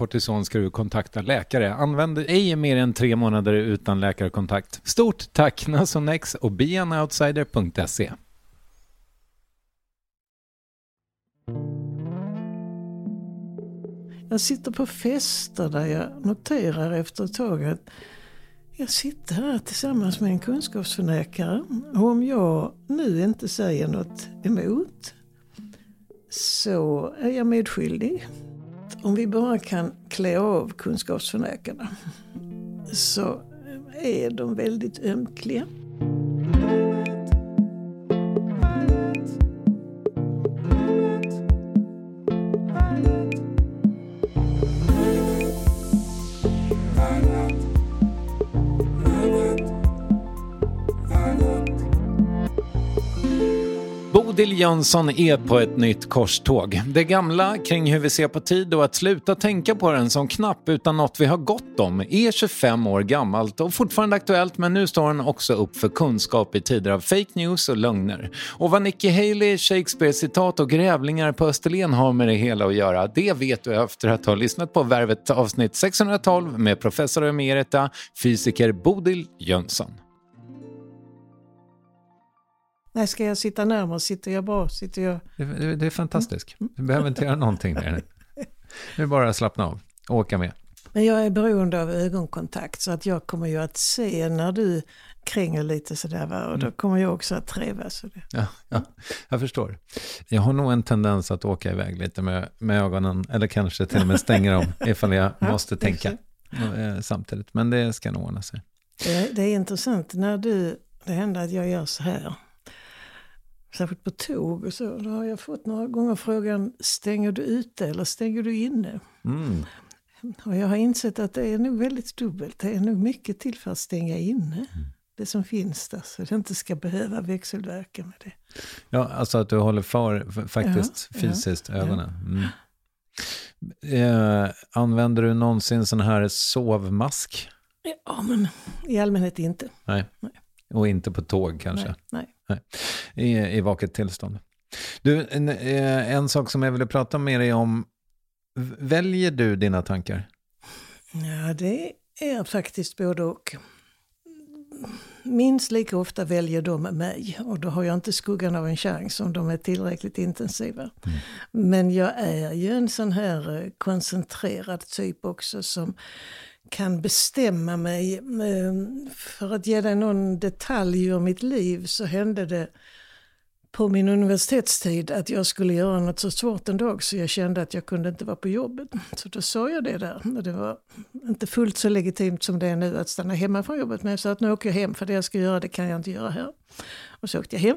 kortison ska du kontakta läkare. Använd ej mer än tre månader utan läkarkontakt. Stort tack Nasonex och beanoutsider.se. Jag sitter på fester där jag noterar efter ett tag att jag sitter här tillsammans med en kunskapsförnekare. Och om jag nu inte säger något emot så är jag medskyldig. Om vi bara kan klä av kunskapsförnekarna så är de väldigt ömkliga. Bodil Jönsson är på ett nytt korståg. Det gamla kring hur vi ser på tid och att sluta tänka på den som knapp utan något vi har gott om är 25 år gammalt och fortfarande aktuellt men nu står den också upp för kunskap i tider av fake news och lögner. Och vad Nikki Haley, Shakespeare-citat och grävlingar på Österlen har med det hela att göra det vet du efter att ha lyssnat på Värvet avsnitt 612 med professor emerita fysiker Bodil Jönsson. Nej, ska jag sitta närmare? Sitter jag bra? Sitter jag... Det, det, är fantastiskt. Du behöver inte göra någonting där. Nu bara att slappna av och åka med. Men jag är beroende av ögonkontakt så att jag kommer ju att se när du kränger lite sådär va? och då kommer jag också att trevas. Ja, ja, jag förstår. Jag har nog en tendens att åka iväg lite med, med ögonen eller kanske till och med stänger dem ifall jag måste tänka eh, samtidigt. Men det ska nog ordna sig. Det, det är intressant när du, det händer att jag gör så här. Särskilt på tåg och så. Då har jag fått några gånger frågan, stänger du ute eller stänger du inne? Mm. Och jag har insett att det är nog väldigt dubbelt. Det är nog mycket till för att stänga inne. Mm. Det som finns där, så det inte ska behöva växelverka med det. Ja, alltså att du håller för, faktiskt Ja, fysiskt ja, ögonen. Mm. Eh, använder du någonsin sån här sovmask? Ja, men i allmänhet inte. Nej. Nej. Och inte på tåg kanske? Nej. nej. I, I vaket tillstånd. Du, en, eh, en sak som jag ville prata med dig om. Väljer du dina tankar? Ja, det är faktiskt både och. Minst lika ofta väljer de mig och då har jag inte skuggan av en chans om de är tillräckligt intensiva. Mm. Men jag är ju en sån här eh, koncentrerad typ också som kan bestämma mig. Eh, för att ge dig någon detalj ur mitt liv så hände det på min universitetstid att jag skulle göra något så svårt en dag så jag kände att jag kunde inte vara på jobbet. Så då sa jag det där. Och det var inte fullt så legitimt som det är nu att stanna hemma från jobbet. Men jag sa att nu åker jag hem för det jag ska göra det kan jag inte göra här. Och så åkte jag hem.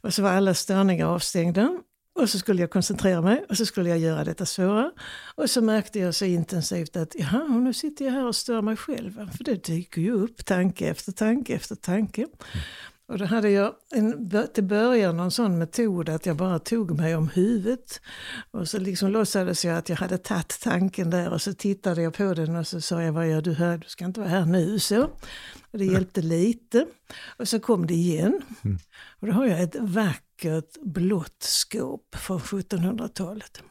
Och så var alla störningar avstängda. Och så skulle jag koncentrera mig och så skulle jag göra detta svåra. Och så märkte jag så intensivt att jaha, nu sitter jag här och stör mig själv. För det dyker ju upp tanke efter tanke efter tanke. Mm. Och då hade jag en, till början en sån metod att jag bara tog mig om huvudet. Och så liksom låtsades jag att jag hade tagit tanken där och så tittade jag på den och så sa jag, vad gör du här? Du ska inte vara här nu. Så. Och det hjälpte lite. Och så kom det igen. Mm. Och då har jag ett vackert blått skåp från 1700-talet.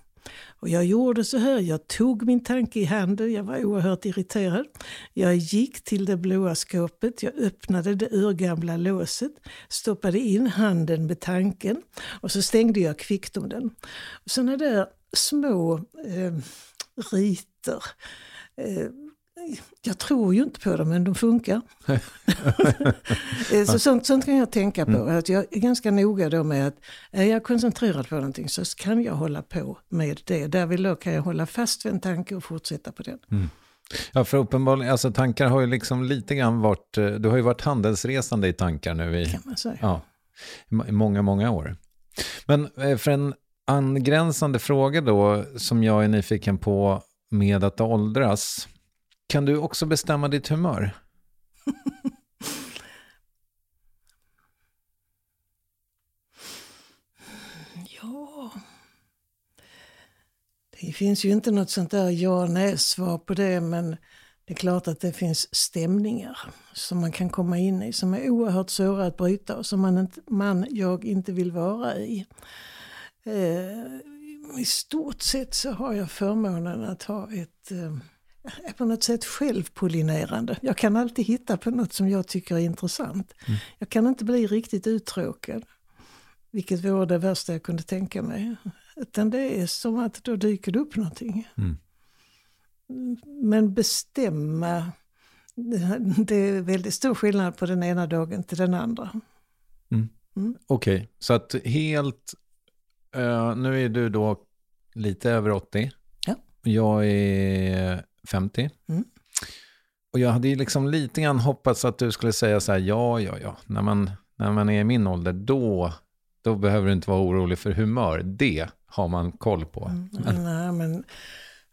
Och jag gjorde så här, jag tog min tanke i handen, jag var oerhört irriterad. Jag gick till det blåa skåpet, jag öppnade det urgamla låset, stoppade in handen med tanken och så stängde jag kvickt om den. Sådana där små eh, riter eh, jag tror ju inte på dem, men de funkar. så sånt, sånt, kan jag tänka på. Mm. Att jag är ganska noga då med att är jag koncentrerad på någonting så kan jag hålla på med det. Därvid kan jag hålla fast vid en tanke och fortsätta på den. Mm. Ja, för uppenbarligen, alltså tankar har ju liksom lite grann varit, eh, du har ju varit handelsresande i tankar nu i. Ja, i många, många år. Men eh, för en angränsande fråga då, som jag är nyfiken på med att åldras, kan du också bestämma ditt humör? ja... Det finns ju inte något sånt där ja nej svar på det men det är klart att det finns stämningar som man kan komma in i som är oerhört svåra att bryta och som man, inte, man jag inte vill vara i. Eh, I stort sett så har jag förmånen att ha ett eh, är på något sätt självpollinerande. Jag kan alltid hitta på något som jag tycker är intressant. Mm. Jag kan inte bli riktigt uttråkad. Vilket vore det värsta jag kunde tänka mig. Utan det är som att då dyker det upp någonting. Mm. Men bestämma, det är väldigt stor skillnad på den ena dagen till den andra. Mm. Mm. Okej, okay. så att helt, uh, nu är du då lite över 80. Ja. Jag är 50. Mm. Och jag hade ju liksom lite grann hoppats att du skulle säga så här, ja, ja, ja, när man, när man är i min ålder, då, då behöver du inte vara orolig för humör. Det har man koll på. Mm, nej, men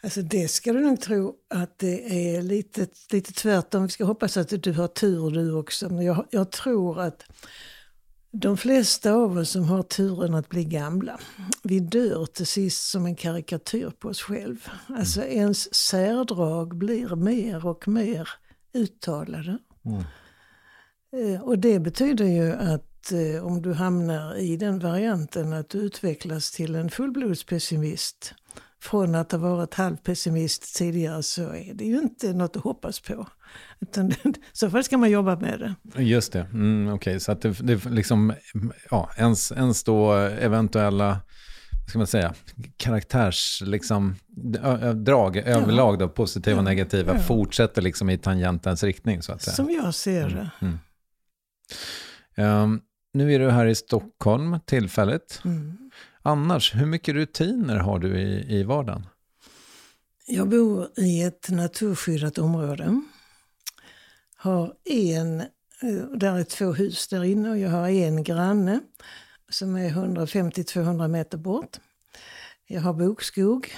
alltså det ska du nog tro att det är lite, lite tvärtom. Vi ska hoppas att du har tur du också. Men jag, jag tror att de flesta av oss som har turen att bli gamla, vi dör till sist som en karikatyr på oss själv. Alltså mm. ens särdrag blir mer och mer uttalade. Mm. Eh, och det betyder ju att eh, om du hamnar i den varianten att du utvecklas till en fullblodspessimist från att ha varit halvpessimist tidigare så är det ju inte något att hoppas på. Utan så fall ska man jobba med det. Just det, mm, okej. Okay. Så att det, det liksom, ja, ens, ens då eventuella, ska man säga, karaktärs, liksom, drag ja. överlag då, positiva och negativa, ja. fortsätter liksom i tangentens riktning så att säga. Som jag ser det. Mm, mm. Um, nu är du här i Stockholm tillfälligt. Mm. Annars, hur mycket rutiner har du i, i vardagen? Jag bor i ett naturskyddat område. Har en, eh, där är två hus där inne och jag har en granne som är 150-200 meter bort. Jag har bokskog.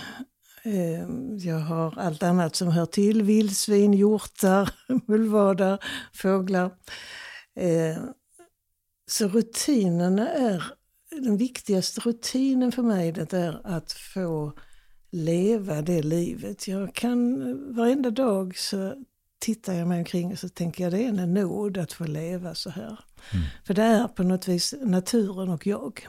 Eh, jag har allt annat som hör till. Vildsvin, hjortar, mullvadar, fåglar. Eh, så rutinerna är den viktigaste rutinen för mig det är att få leva det livet. Jag kan varenda dag så tittar jag mig omkring och så tänker jag det är en nåd att få leva så här. Mm. För det är på något vis naturen och jag.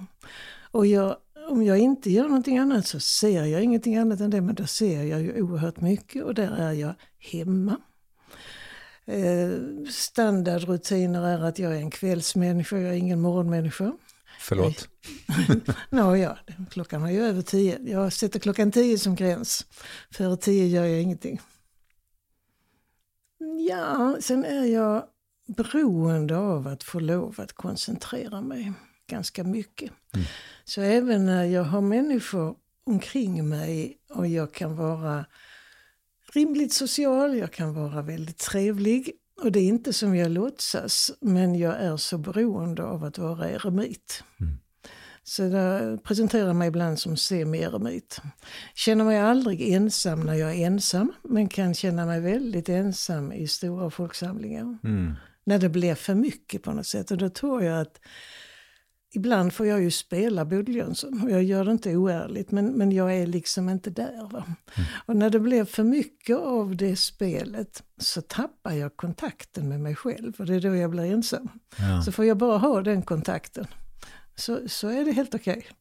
Och jag, om jag inte gör någonting annat så ser jag ingenting annat än det, men då ser jag ju oerhört mycket och där är jag hemma. Eh, standardrutiner är att jag är en kvällsmänniska, jag är ingen morgonmänniska. Förlåt? Nå ja, klockan är ju över tio. Jag sätter klockan tio som gräns. Före tio gör jag ingenting. Ja, sen är jag beroende av att få lov att koncentrera mig ganska mycket. Mm. Så även när jag har människor omkring mig och jag kan vara rimligt social, jag kan vara väldigt trevlig. Och det är inte som jag låtsas, men jag är så beroende av att vara eremit. Mm. Så jag presenterar mig ibland som semi-eremit. Känner mig aldrig ensam när jag är ensam, men kan känna mig väldigt ensam i stora folksamlingar. Mm. När det blir för mycket på något sätt. Och då tror jag att Ibland får jag ju spela Bodil Jönsson och jag gör det inte oärligt men, men jag är liksom inte där. Va? Mm. Och när det blir för mycket av det spelet så tappar jag kontakten med mig själv och det är då jag blir ensam. Ja. Så får jag bara ha den kontakten så, så är det helt okej. Okay.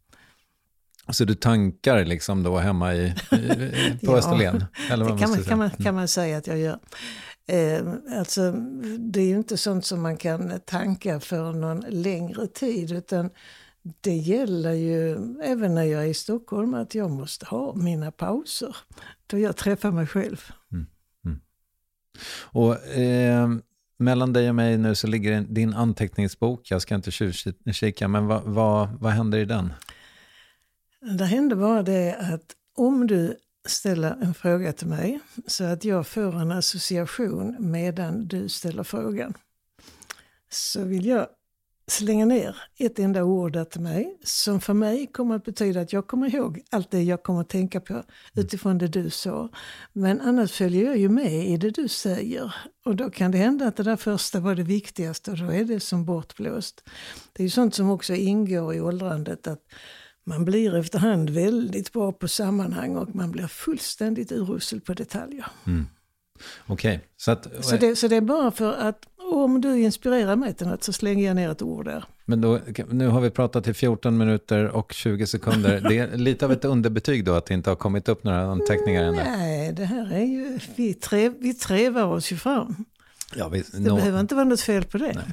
Så du tankar liksom då hemma i, i på ja, Österlen? Eller vad det kan man, kan, man, kan man säga att jag gör. Eh, alltså, det är ju inte sånt som man kan tanka för någon längre tid utan det gäller ju även när jag är i Stockholm att jag måste ha mina pauser då jag träffar mig själv. Mm. Mm. Och eh, mellan dig och mig nu så ligger din anteckningsbok, jag ska inte tjuvkika, men vad, vad, vad händer i den? Det händer bara det att om du ställer en fråga till mig så att jag får en association medan du ställer frågan. Så vill jag slänga ner ett enda ord där till mig som för mig kommer att betyda att jag kommer ihåg allt det jag kommer att tänka på utifrån det du sa. Men annars följer jag ju med i det du säger och då kan det hända att det där första var det viktigaste och då är det som bortblåst. Det är ju sånt som också ingår i åldrandet att man blir efterhand väldigt bra på sammanhang och man blir fullständigt urusel på detaljer. Mm. Okej, okay. så att... Så det, så det är bara för att om du inspirerar mig till något så slänger jag ner ett ord där. Men då, nu har vi pratat i 14 minuter och 20 sekunder. Det är lite av ett underbetyg då att det inte har kommit upp några anteckningar än. Nej, det här är ju, vi, trev, vi trevar oss ju fram. Ja, vi, det no, behöver inte vara något fel på det. Nej.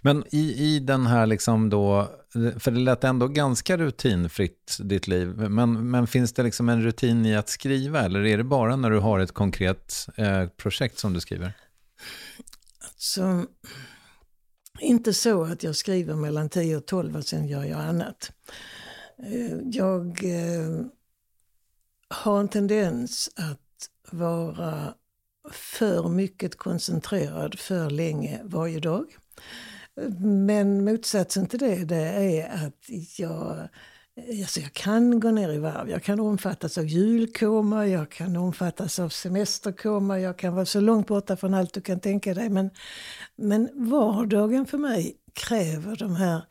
Men i, i den här liksom då, för det lät ändå ganska rutinfritt ditt liv, men, men finns det liksom en rutin i att skriva eller är det bara när du har ett konkret eh, projekt som du skriver? Så inte så att jag skriver mellan 10 och 12 och sen gör jag annat. Eh, jag eh, har en tendens att vara för mycket koncentrerad för länge varje dag. Men motsatsen till det, det är att jag, Eh, alltså jag kan gå ner i varv. Jag kan omfattas av julkoma, jag kan omfattas av semesterkoma, jag kan vara så långt borta från allt du kan tänka dig. Men, men vardagen för mig kräver de här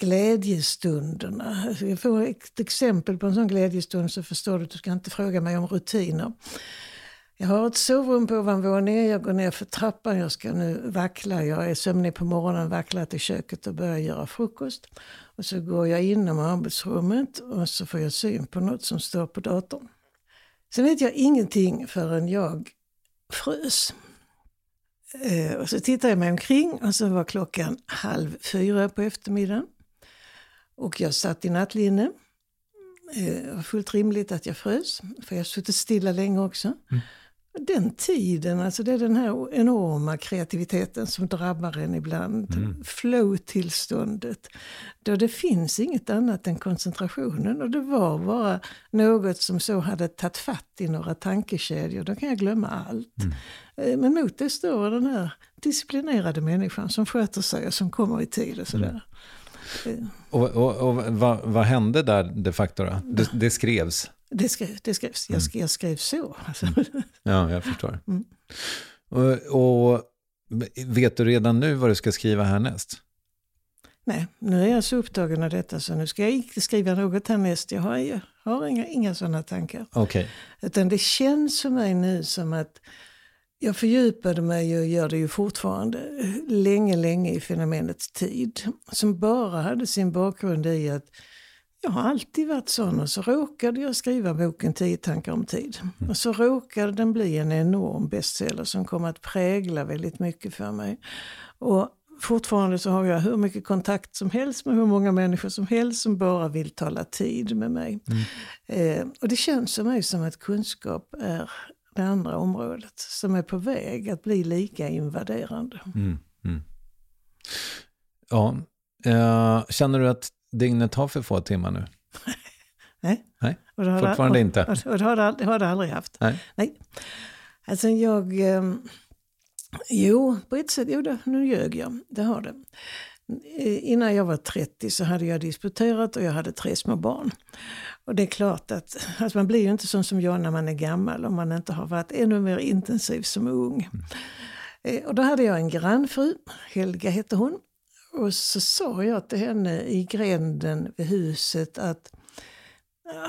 glädjestunderna. Jag får ett exempel på en sån glädjestund så förstår du att du ska inte fråga mig om rutiner. Jag har ett sovrum på ovanvåningen, jag går ner för trappan, jag ska nu vackla, jag är sömnig på morgonen, vacklar till köket och börjar göra frukost. Och så går jag inom arbetsrummet och så får jag syn på något som står på datorn. Sen vet jag ingenting förrän jag frös. Eh, och så tittar jag mig omkring och så var klockan halv fyra på eftermiddagen. Och jag satt i nattlinne. Eh, det var fullt rimligt att jag frös, för jag har suttit stilla länge också. Mm den tiden, alltså det är den här enorma kreativiteten som drabbar en ibland. Mm. Flow-tillståndet. Då det finns inget annat än koncentrationen och det var bara något som så hade tagit fatt i några tankekedjor. Då kan jag glömma allt. Mm. Eh, men mot det står den här disciplinerade människan som sköter sig och som kommer i tid och sådär. Mm. Och, och, och vad, vad, hände där de facto? Det, det skrevs? Det, skrev, det skrevs. Jag, skrev, jag skrev så. Alltså. Mm. Ja, jag förstår. Mm. Och, och, vet du redan nu vad du ska skriva härnäst? Nej, nu är jag så upptagen av detta så nu ska jag inte skriva något härnäst. Jag har, jag har inga, inga sådana tankar. Okej. Utan det känns för mig nu som att jag fördjupade mig och gör det ju fortfarande länge, länge i fenomenets tid. Som bara hade sin bakgrund i att jag har alltid varit sån och så råkade jag skriva boken 10 tankar om tid. Och så råkade den bli en enorm bestseller som kom att prägla väldigt mycket för mig. Och fortfarande så har jag hur mycket kontakt som helst med hur många människor som helst som bara vill tala tid med mig. Eh, och det känns för mig som att kunskap är det andra området som är på väg att bli lika invaderande. Mm. Mm. Ja, eh, känner du att dygnet har för få timmar nu? Nej. Nej, Och det har fortfarande och, inte. Och, och det, har det, har det aldrig haft. Nej. Nej. Alltså jag... ehm, jo, på ett sätt, jo det, nu ljög jag. Det har det. Eh, Innan jag var 30 så hade jag disputerat och jag hade tre små barn. Och det är klart att alltså man blir ju inte sån som jag när man är gammal om man inte har varit ännu mer intensiv som ung. Eh, Och då hade jag en grannfru, Helga hette hon. Och så sa jag till henne i gränden vid huset att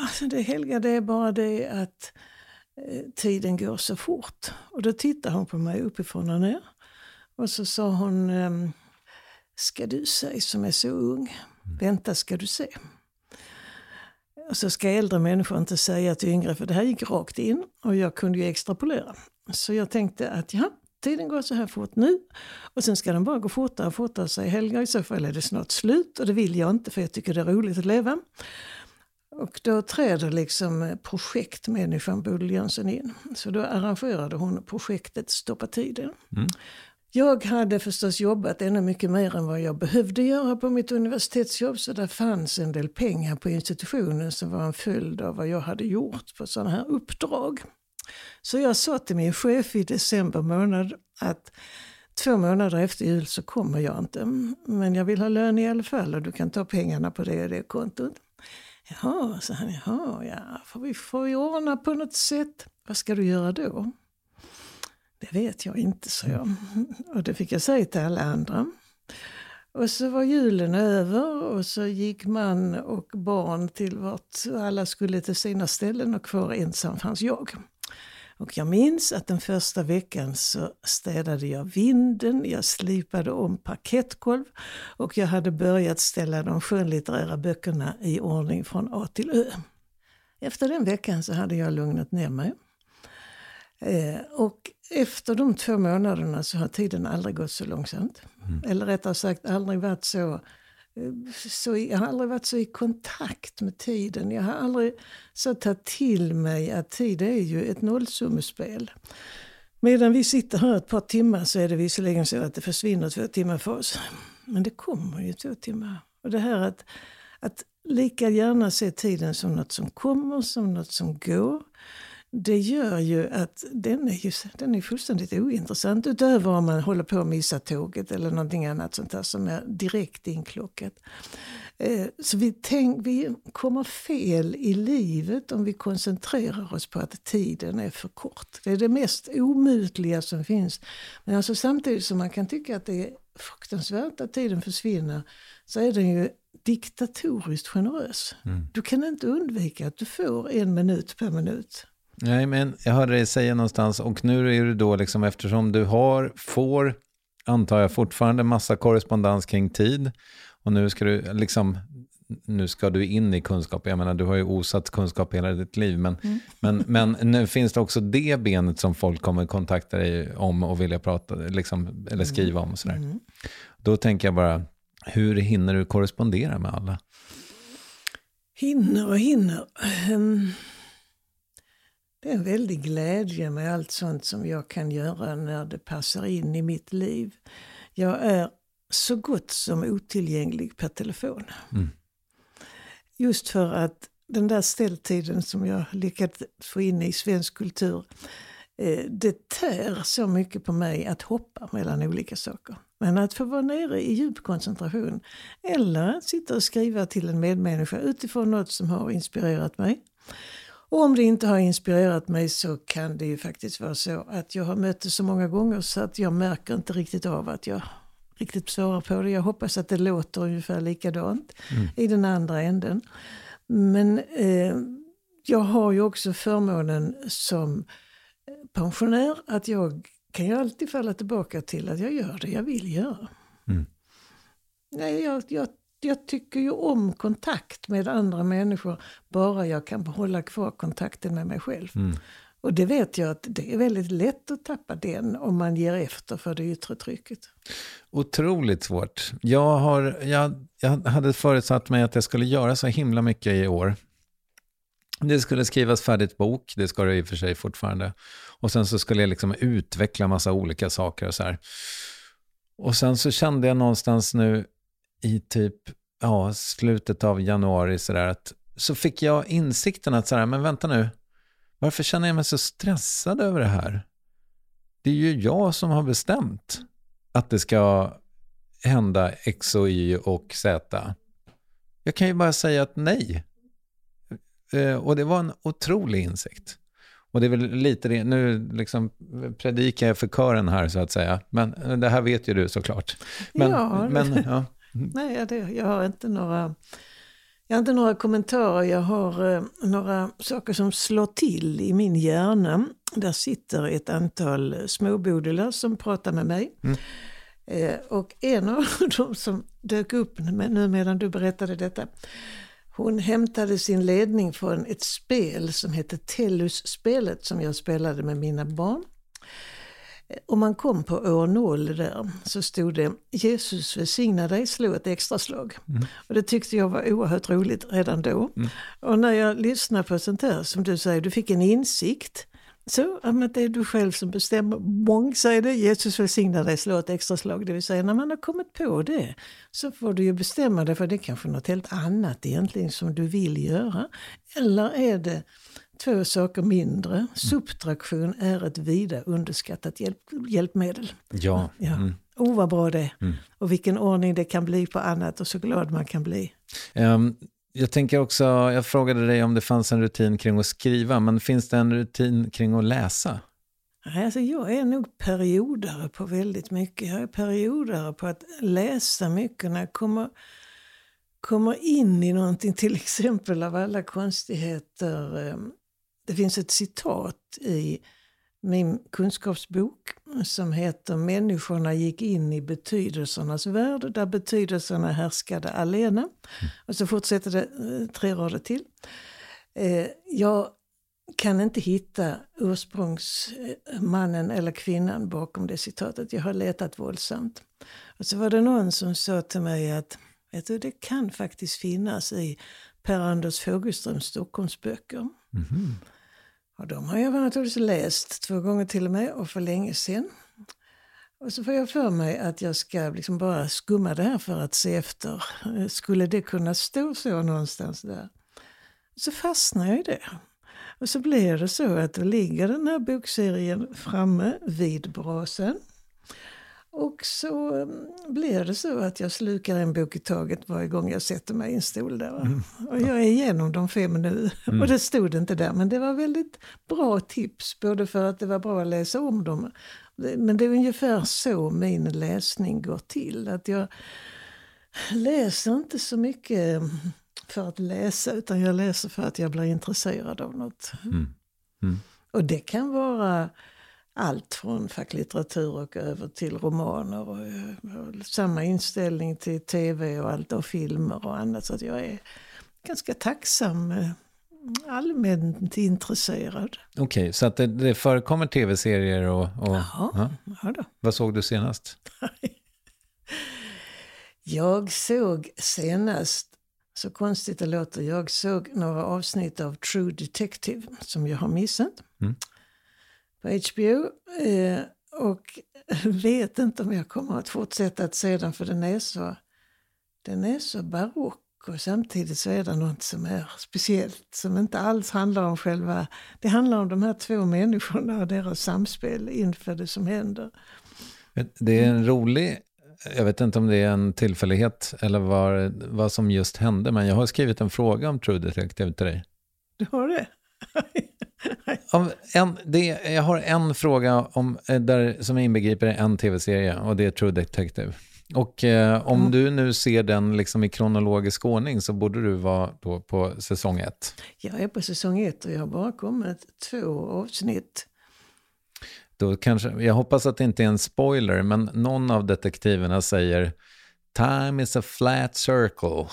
Alltså det Helga, det är bara det att eh, tiden går så fort. Och då tittade hon på mig uppifrån och ner. Och så sa hon, ehm, ska du säga som är så ung, vänta ska du se. Och så ska äldre människor inte säga till yngre, för det här gick rakt in och jag kunde ju extrapolera. Så jag tänkte att ja, tiden går så här fort nu och sen ska den bara gå fortare och fortare, säger Helga. I så fall är det snart slut och det vill jag inte för jag tycker det är roligt att leva. Och då träder liksom projektmänniskan Bodil Jönsson in. Så då arrangerade hon projektet Stoppa tiden. Jag hade förstås jobbat ännu mycket mer än vad jag behövde göra på mitt universitetsjobb. Så det fanns en del pengar på institutionen som var en följd av vad jag hade gjort på sådana här uppdrag. Så jag sa till min chef i december månad att två månader efter jul så kommer jag inte. Men jag vill ha lön i alla fall och du kan ta pengarna på det och det kontot. Jaha, sa han. Jaha, ja, får vi, får vi ordna på något sätt. Vad ska du göra då? Det vet jag inte, sa jag. Och det fick jag säga till alla andra. Och så var julen över och så gick man och barn till vart alla skulle till sina ställen och kvar ensam fanns jag. Och jag minns att den första veckan så städade jag vinden, jag slipade om parkettgolv och jag hade börjat ställa de skönlitterära böckerna i ordning från A till Ö. Efter den veckan så hade jag lugnat ner mig. Eh, och efter de två månaderna så har tiden aldrig gått så långsamt. Eller rättare sagt aldrig varit så, så jag har aldrig varit så i kontakt med tiden. Jag har aldrig så tagit till mig att tid är ju ett nollsummespel. Medan vi sitter här ett par timmar så är det visserligen så att det försvinner två timmar för oss. Men det kommer ju två timmar. Och det här att, att lika gärna se tiden som något som kommer, som något som går. Det gör ju att den är, ju, den är fullständigt ointressant utöver om man håller på att missa tåget eller någonting annat sånt där som är direkt inklockat. Eh, Så vi, tänk, vi kommer fel i livet om vi koncentrerar oss på att tiden är för kort. Det är det mest omutliga som finns. Men alltså samtidigt som man kan tycka att det är fruktansvärt att tiden försvinner så är den ju diktatoriskt generös. Du kan inte undvika att du får en minut per minut. Nej, men jag hörde dig säga någonstans, och nu är det då liksom eftersom du har, får, antar jag, fortfarande massa korrespondens kring tid, och nu ska du liksom, nu ska du in i kunskap, jag menar du har ju osatt kunskap hela ditt liv, men, men, men nu finns det också det benet som folk kommer kontakta dig om och vilja prata, liksom, eller skriva om och sådär. Då tänker jag bara, hur hinner du korrespondera med alla? Hinner och hinner. Ehm, Det är en väldig glädje med allt sånt som jag kan göra när det passar in i mitt liv. Jag är så gott som otillgänglig per telefon. Just för att den där ställtiden som jag lyckats få in i svensk kultur, eh, det tär så mycket på mig att hoppa mellan olika saker. Men att få vara nere i djup koncentration eller att sitta och skriva till en medmänniska utifrån något som har inspirerat mig. Och om det inte har inspirerat mig så kan det ju faktiskt vara så att jag har mött det så många gånger så att jag märker inte riktigt av att jag riktigt svara på det. Jag hoppas att det låter ungefär likadant mm. i den andra änden. Men eh, jag har ju också förmånen som pensionär att jag kan ju alltid falla tillbaka till att jag gör det jag vill göra. Mm. Nej, jag, jag, jag tycker ju om kontakt med andra människor bara jag kan behålla kvar kontakten med mig själv. Mm. Och det vet jag att det är väldigt lätt att tappa den om man ger efter för det yttre trycket. Otroligt svårt. Jag, har, jag, jag hade förutsatt mig att jag skulle göra så himla mycket i år. Det skulle skrivas färdigt bok, det ska det i och för sig fortfarande. Och sen så skulle jag liksom utveckla massa olika saker och så här. Och sen så kände jag någonstans nu i typ ja, slutet av januari så där att så fick jag insikten att så här, men vänta nu, varför känner jag mig så stressad över det här? Det är ju jag som har bestämt att det ska hända X och Y och Z. Jag kan ju bara säga att nej. Eh, och det var en otrolig insikt. Och det är väl lite det, nu liksom predikar jag för kören här så att säga. Men det här vet ju du såklart. Men, ja, men, ja. Nej, det, jag har inte några jag har inte några kommentarer, jag har eh, några saker som slår till i min hjärna. Där sitter ett antal småbodlar som pratar med mig. Mm. Eh, och en av dem som dök upp nu medan du berättade detta, hon hämtade sin ledning från ett spel som heter Tellus-spelet som jag spelade med mina barn. Om man kom på år noll där så stod det Jesus välsigna dig, slå ett extra slag. Mm. Och det tyckte jag var oerhört roligt redan då. Mm. Och när jag lyssnar på sånt här, som du säger, du fick en insikt. Så, ja, men det är du själv som bestämmer. Mång säger det, Jesus välsigna dig, slå ett extra slag. Det vill säga när man har kommit på det så får du ju bestämma dig för det är kanske något helt annat egentligen som du vill göra. Eller är det två saker mindre. Subtraktion är ett vida underskattat hjälp, hjälpmedel. Ja. ja. Mm. Oh vad bra det. Mm. Och vilken ordning det kan bli på annat och så glad man kan bli. Um, jag tänker också, jag frågade dig om det fanns en rutin kring att skriva, men finns det en rutin kring att läsa? Alltså jag är nog periodare på väldigt mycket. Jag är periodare på att läsa mycket när jag kommer, kommer in i någonting, till exempel av alla konstigheter. Det finns ett citat i min kunskapsbok som heter Människorna gick in i betydelsernas värld där betydelserna härskade alena. Mm. Och så fortsätter det eh, tre rader till. Eh, jag kan inte hitta ursprungsmannen eller kvinnan bakom det citatet. Jag har letat våldsamt. Och så var det någon som sa till mig att vet du, det kan faktiskt finnas i Per-Anders Fogelströms Stockholmsböcker. Mm -hmm. Och de har jag naturligtvis läst två gånger till och med och för länge sedan. Och så får jag för mig att jag ska liksom bara skumma det här för att se efter. Skulle det kunna stå så någonstans där? Så fastnar jag i det. Och så blir det så att då ligger den här bokserien framme vid brasan. Och så mm, blir det så att jag slukar en bok i taget varje gång jag sätter mig i en stol där. Mm. Och jag är igenom de fem nu. Mm. Och det stod inte där, men det var väldigt bra tips. Både för att det var bra att läsa om dem. Men det är ungefär så min läsning går till. Att jag läser inte så mycket för att läsa, utan jag läser för att jag blir intresserad av något. Mm. mm. Och det kan vara allt från facklitteratur och över till romaner. Och, och, samma inställning till tv och allt och filmer och annat. Så att jag är ganska tacksam, eh, allmänt intresserad. Okej, okay, så att det, det förekommer tv-serier och... och ja, ja. ja då. Vad såg du senast? jag såg senast, så konstigt det låter, jag såg några avsnitt av True Detective som jag har missat. Mm på HBO. Eh, och vet inte om jag kommer att fortsätta att se den för den är så, den är så barock och samtidigt så är det något som är speciellt som inte alls handlar om själva, det handlar om de här två människorna och deras samspel inför det som händer. Det är en rolig, jag vet inte om det är en tillfällighet eller vad, vad som just hände, men jag har skrivit en fråga om True Detective till dig. Du har det? en, det, jag har en fråga om, eh, där, som inbegriper en tv-serie och det är True Detective. Och eh, om du nu ser den liksom i kronologisk ordning så borde du vara då på säsong ett. Jag är på säsong ett och jag har bara kommit två avsnitt. Då kanske, jag hoppas att det inte är en spoiler, men någon av detektiverna säger Time is a flat circle.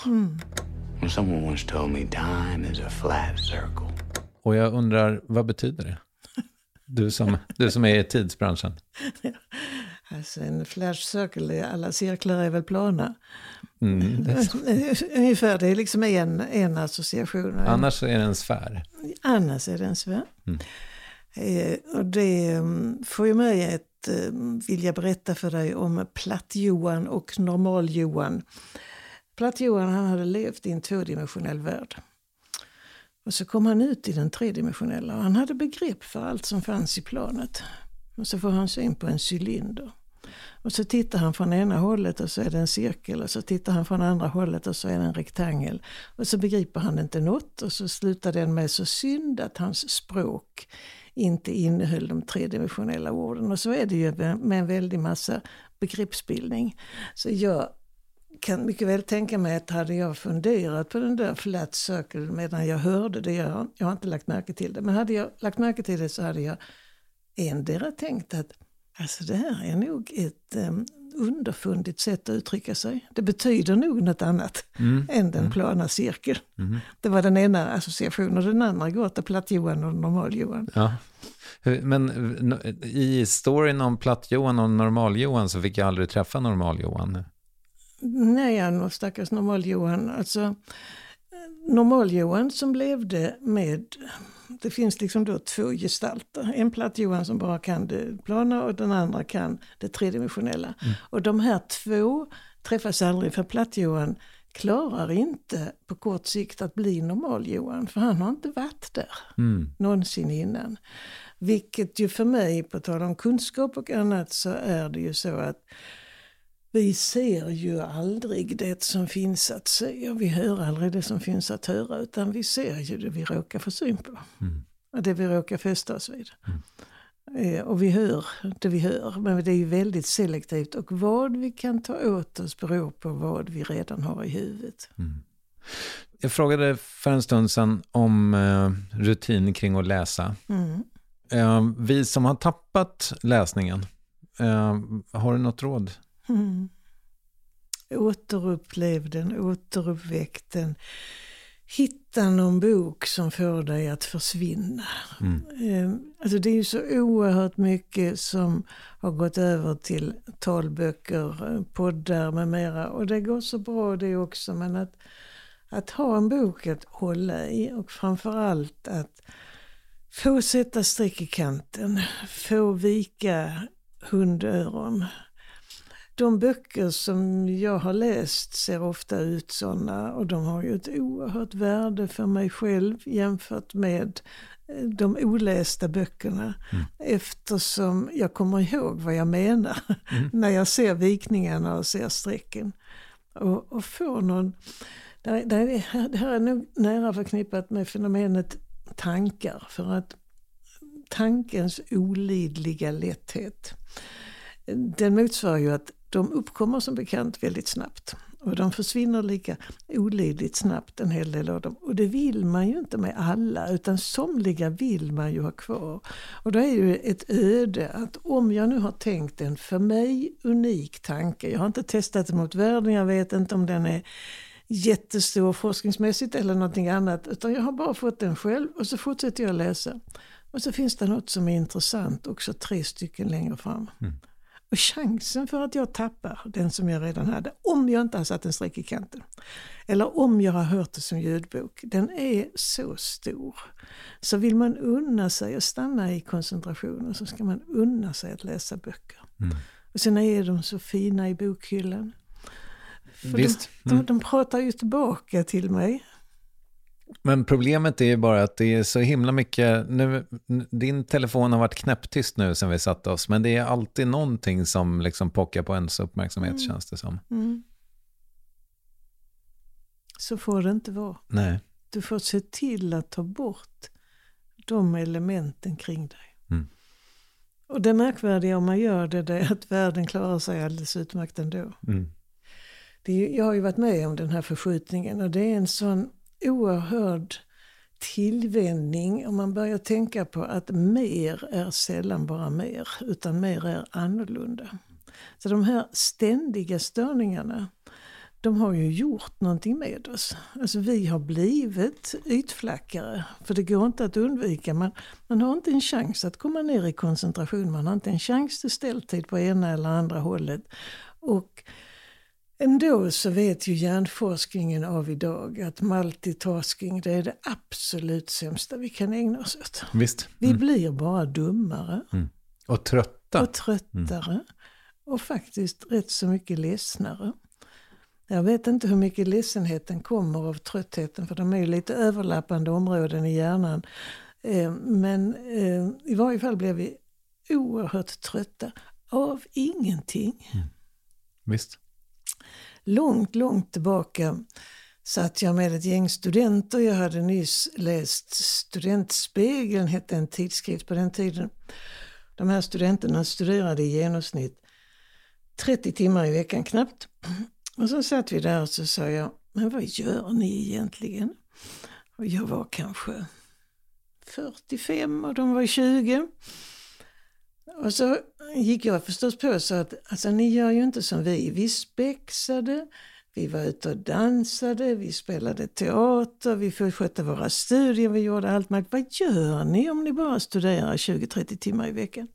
Someone once told me time is a flat circle. Och jag undrar, vad betyder det? Du som, du som är i tidsbranschen. Alltså en flash circle, alla cirklar är väl plana. Mm. Ungefär, det är liksom en, en association. Annars är det en sfär. Annars är det en sfär. Mm. Eh, och det um, får ju mig att um, vilja berätta för dig om Platt-Johan och Normal-Johan. Platt-Johan han hade levt i en tvådimensionell värld. Och så kom han ut i den tredimensionella och han hade begrepp för allt som fanns i planet. Och så får han syn på en cylinder. Och så tittar han från ena hållet och så är det en cirkel och så tittar han från andra hållet och så är det en rektangel. Och så begriper han inte något och så slutar den med så synd att hans språk inte innehöll de tredimensionella orden. Och så är det ju med en väldig massa begreppsbildning. Så jag kan mycket väl tänka mig att hade jag funderat på den där flat circle medan jag hörde det, jag, jag har inte lagt märke till det, men hade jag lagt märke till det så hade jag endera tänkt att alltså det här är nog ett um, underfundigt sätt att uttrycka sig. Det betyder nog något annat Mm. än den plana cirkeln. Det var den ena associationen och den andra går till Platt-Johan och Normal-Johan. Ja. Men n- i storyn om Platt-Johan och Normal-Johan så fick jag aldrig träffa Normal-Johan. Nej, och stackars Normal-Johan. Alltså, Normal-Johan som levde med, det finns liksom då två gestalter. En Platt-Johan som bara kan det plana och den andra kan det tredimensionella. Och de här två träffas aldrig för Platt-Johan klarar inte på kort sikt att bli Normal-Johan. För han har inte varit där Mm. någonsin innan. Vilket ju för mig, på tal om kunskap och annat, så är det ju så att vi ser ju aldrig det som finns att se och vi hör aldrig det som finns att höra utan vi ser ju det vi råkar få syn på. Och det vi råkar fästa oss vid. Eh, Och vi hör det vi hör, men det är ju väldigt selektivt och vad vi kan ta åt oss beror på vad vi redan har i huvudet. Jag frågade för en stund sedan om eh, rutin kring att läsa. Mm. Eh, vi som har tappat läsningen, eh, har du något råd? Mm. Återupplev den, återuppväck den. Hitta någon bok som får dig att försvinna. Eh, Alltså det är ju så oerhört mycket som har gått över till talböcker, poddar med mera. Och det går så bra det också. Men att, att ha en bok att hålla i och framförallt att få sätta streck i kanten, få vika hundöron. De böcker som jag har läst ser ofta ut sådana och de har ju ett oerhört värde för mig själv jämfört med eh, de olästa böckerna. Eftersom jag kommer ihåg vad jag menar när jag ser vikningarna och ser strecken. Och, och får någon... där- där är- Det här är nog nära förknippat med fenomenet tankar. För att tankens olidliga lätthet den motsvarar ju att de uppkommer som bekant väldigt snabbt. Och de försvinner lika olidligt snabbt en hel del av dem. Och det vill man ju inte med alla utan somliga vill man ju ha kvar. Och då är det ju ett öde att om jag nu har tänkt en för mig unik tanke. Jag har inte testat det mot världen, jag vet inte om den är jättestor forskningsmässigt eller någonting annat. Utan jag har bara fått den själv och så fortsätter jag läsa. Och så finns det något som är intressant också tre stycken längre fram. Mm. Och chansen för att jag tappar den som jag redan hade, om jag inte har satt en streck i kanten, eller om jag har hört det som ljudbok, den är så stor. Så vill man unna sig att stanna i koncentrationen så ska man unna sig att läsa böcker. Och sen är de så fina i bokhyllan. För Visst. De, Mm. de, de pratar ju tillbaka till mig. Men problemet är ju bara att det är så himla mycket, nu, din telefon har varit knäpptyst nu sen vi satte oss, men det är alltid någonting som liksom pockar på ens uppmärksamhet känns det som. Så får det inte vara. Nej. Du får se till att ta bort de elementen kring dig. Mm. Och det märkvärdiga om man gör det, det är att världen klarar sig alldeles utmärkt ändå. Mm. Det är, jag har ju varit med om den här förskjutningen och det är en sån oerhörd tillvänjning om man börjar tänka på att mer är sällan bara mer, utan mer är annorlunda. Så de här ständiga störningarna, de har ju gjort någonting med oss. Alltså vi har blivit ytflackare, för det går inte att undvika. Man, man har inte en chans att komma ner i koncentration, man har inte en chans till ställtid på ena eller andra hållet. Och Ändå så vet ju hjärnforskningen av idag att multitasking det är det absolut sämsta vi kan ägna oss åt. Visst. Vi Mm. blir bara dummare Mm. Och trötta. och tröttare och faktiskt rätt så mycket ledsnare. Jag vet inte hur mycket ledsenheten kommer av tröttheten för de är ju lite överlappande områden i hjärnan. Eh, Men eh, i varje fall blev vi oerhört trötta av ingenting. Visst långt, långt tillbaka satt jag med ett gäng studenter. Jag hade nyss läst Studentspegeln, hette en tidskrift på den tiden. De här studenterna studerade i genomsnitt 30 timmar i veckan knappt. Och så satt vi där och så sa jag, men vad gör ni egentligen? Och jag var kanske 45 och de var 20. Och så gick jag förstås på så att alltså, ni gör ju inte som vi. Vi spexade, vi var ute och dansade, vi spelade teater, vi skötte våra studier, vi gjorde allt möjligt. Vad gör ni om ni bara studerar 20-30 timmar i veckan?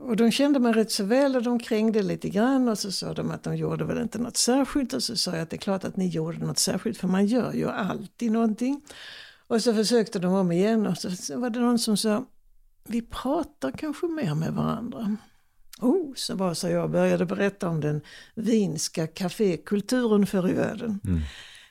Och de kände mig rätt så väl och de krängde lite grann och så sa de att de gjorde väl inte något särskilt och så sa jag att det är klart att ni gjorde något särskilt för man gör ju alltid någonting. Och så försökte de om igen och så var det någon som sa vi pratar kanske mer med varandra. Oh, så var så jag började berätta om den vinska kafékulturen förr i världen.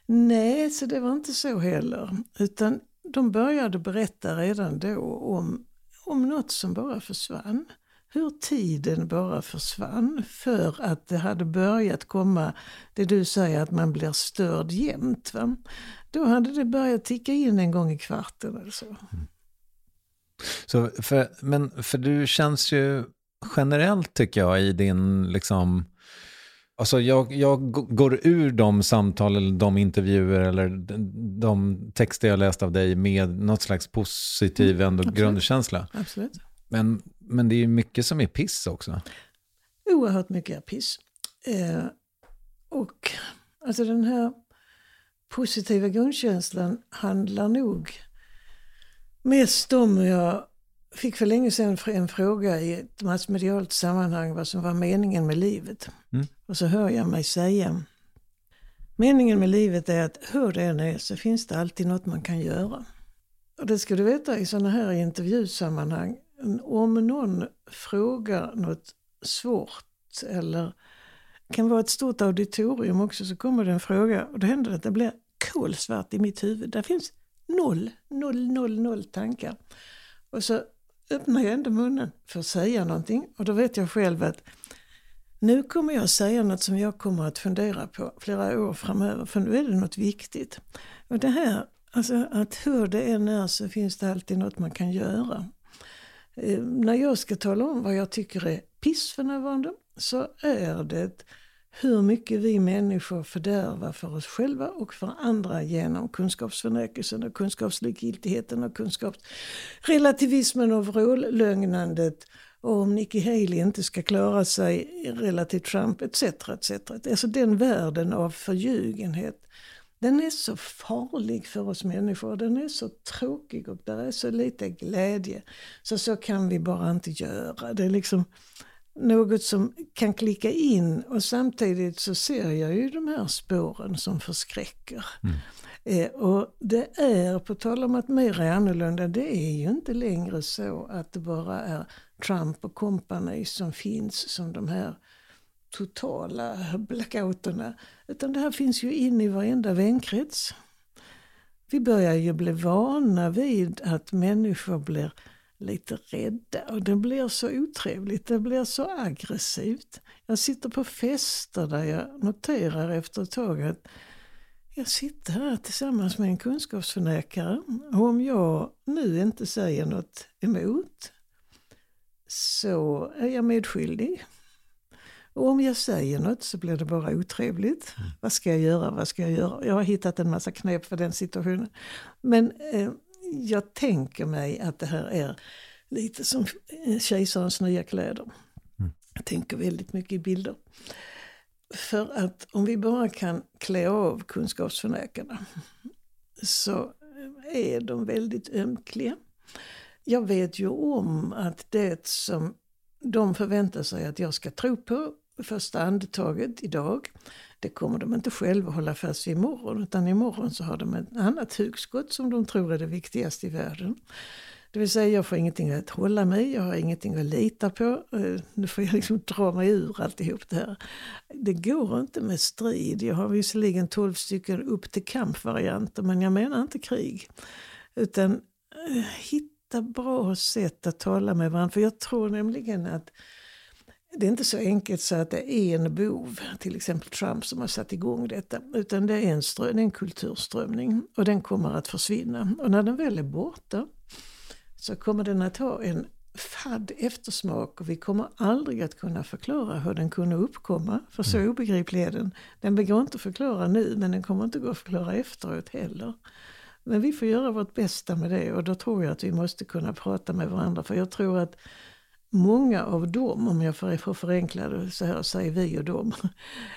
Nej, så det var inte så heller. Utan de började berätta redan då om, om något som bara försvann. Hur tiden bara försvann för att det hade börjat komma, det du säger att man blir störd jämt. Va? Då hade det börjat ticka in en gång i kvarten eller så. Så för, men för du känns ju generellt tycker jag i din liksom Alltså jag, jag går ur de samtal eller de intervjuer eller de, texter jag läst av dig med något slags positiv ändå absolut. grundkänsla. Absolut. Men, men det är ju mycket som är piss också. oerhört mycket är piss. Eh, och alltså den här positiva grundkänslan handlar nog mest om, jag fick för länge sedan en fråga i ett massmedialt sammanhang vad som var meningen med livet. Mm. Och så hör jag mig säga, meningen med livet är att hur det än är så finns det alltid något man kan göra. Och det ska du veta i sådana här intervjusammanhang, om någon frågar något svårt eller kan vara ett stort auditorium också så kommer det en fråga och då händer det att det blir kolsvart i mitt huvud. Där finns noll, noll, noll, noll tankar. Och så öppnar jag ändå munnen för att säga någonting och då vet jag själv att nu kommer jag säga något som jag kommer att fundera på flera år framöver för nu är det något viktigt. Och det här, alltså att hur det än är så finns det alltid något man kan göra. Eh, när jag ska tala om vad jag tycker är piss för närvarande så är det hur mycket vi människor fördärvar för oss själva och för andra genom kunskapsförnekelsen och kunskapslikgiltigheten och kunskapsrelativismen och vrållögnandet och om Nikki Haley inte ska klara sig relativt Trump etc. etc. Alltså den världen av förljugenhet den är så farlig för oss människor. Den är så tråkig och där är så lite glädje. Så så kan vi bara inte göra. Det är liksom något som kan klicka in och samtidigt så ser jag ju de här spåren som förskräcker. Eh, och det är, på tal om att mer är annorlunda, det är ju inte längre så att det bara är Trump och company som finns som de här totala blackouterna. Utan det här finns ju in i varenda vänkrets. Vi börjar ju bli vana vid att människor blir lite rädda och det blir så otrevligt, det blir så aggressivt. Jag sitter på fester där jag noterar efter ett tag att jag sitter här tillsammans med en kunskapsförnekare och om jag nu inte säger något emot så är jag medskyldig. Och om jag säger något så blir det bara otrevligt. Mm. Vad ska jag göra? Vad ska jag göra? Jag har hittat en massa knep för den situationen. Men eh, jag tänker mig att det här är lite som kejsarens nya kläder. Mm. Jag tänker väldigt mycket i bilder. För att om vi bara kan klä av kunskapsförnekarna så är de väldigt ömkliga. Jag vet ju om att det som de förväntar sig att jag ska tro på första andetaget idag, det kommer de inte själva hålla fast vid imorgon, utan imorgon så har de ett annat hugskott som de tror är det viktigaste i världen. Det vill säga jag får ingenting att hålla mig jag har ingenting att lita på. Eh, nu får jag liksom dra mig ur alltihop det här. Det går inte med strid. Jag har visserligen 12 stycken upp till kampvarianter men jag menar inte krig. Utan eh, hitta bra sätt att tala med varandra. För jag tror nämligen att det är inte så enkelt så att det är en bov, till exempel Trump, som har satt igång detta. Utan det är en, strö, det är en kulturströmning och den kommer att försvinna. Och när den väl är borta så kommer den att ha en fadd eftersmak och vi kommer aldrig att kunna förklara hur den kunde uppkomma. För så mm. obegriplig är den. Den går inte att förklara nu men den kommer inte gå att förklara efteråt heller. Men vi får göra vårt bästa med det och då tror jag att vi måste kunna prata med varandra. För jag tror att många av dem, om jag får förenkla det så här, säger vi och dem.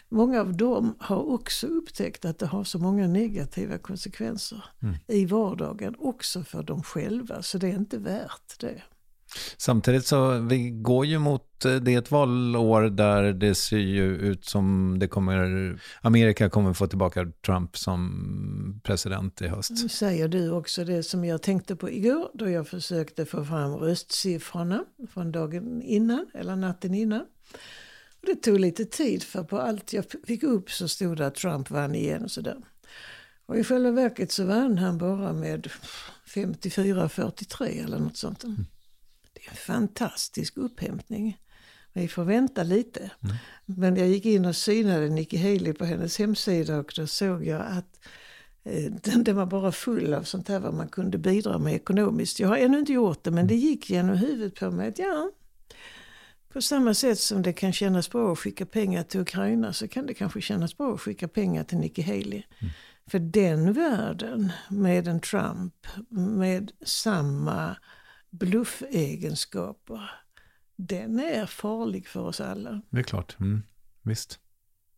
Många av dem har också upptäckt att det har så många negativa konsekvenser mm. i vardagen, också för dem själva. Så det är inte värt det. Samtidigt så vi går ju mot, eh, det är ett valår där det ser ju ut som det kommer, Amerika kommer få tillbaka Trump som president i höst. Nu säger du också det som jag tänkte på igår då jag försökte få fram röstsiffrorna från dagen innan eller natten innan. Och det tog lite tid för på allt jag fick upp så stod det att Trump vann igen och sådär. Och i själva verket så vann han bara med 54-43 eller något sånt. Mm fantastisk upphämtning. Vi får vänta lite. Mm. Men jag gick in och synade Nikki Haley på hennes hemsida och då såg jag att eh, den, den var bara full av sånt här vad man kunde bidra med ekonomiskt. Jag har ännu inte gjort det men det gick genom huvudet på mig att ja, på samma sätt som det kan kännas bra att skicka pengar till Ukraina så kan det kanske kännas bra att skicka pengar till Nikki Haley. Mm. För den världen med en Trump med samma bluffegenskaper, den är farlig för oss alla. Det är klart, mm. visst.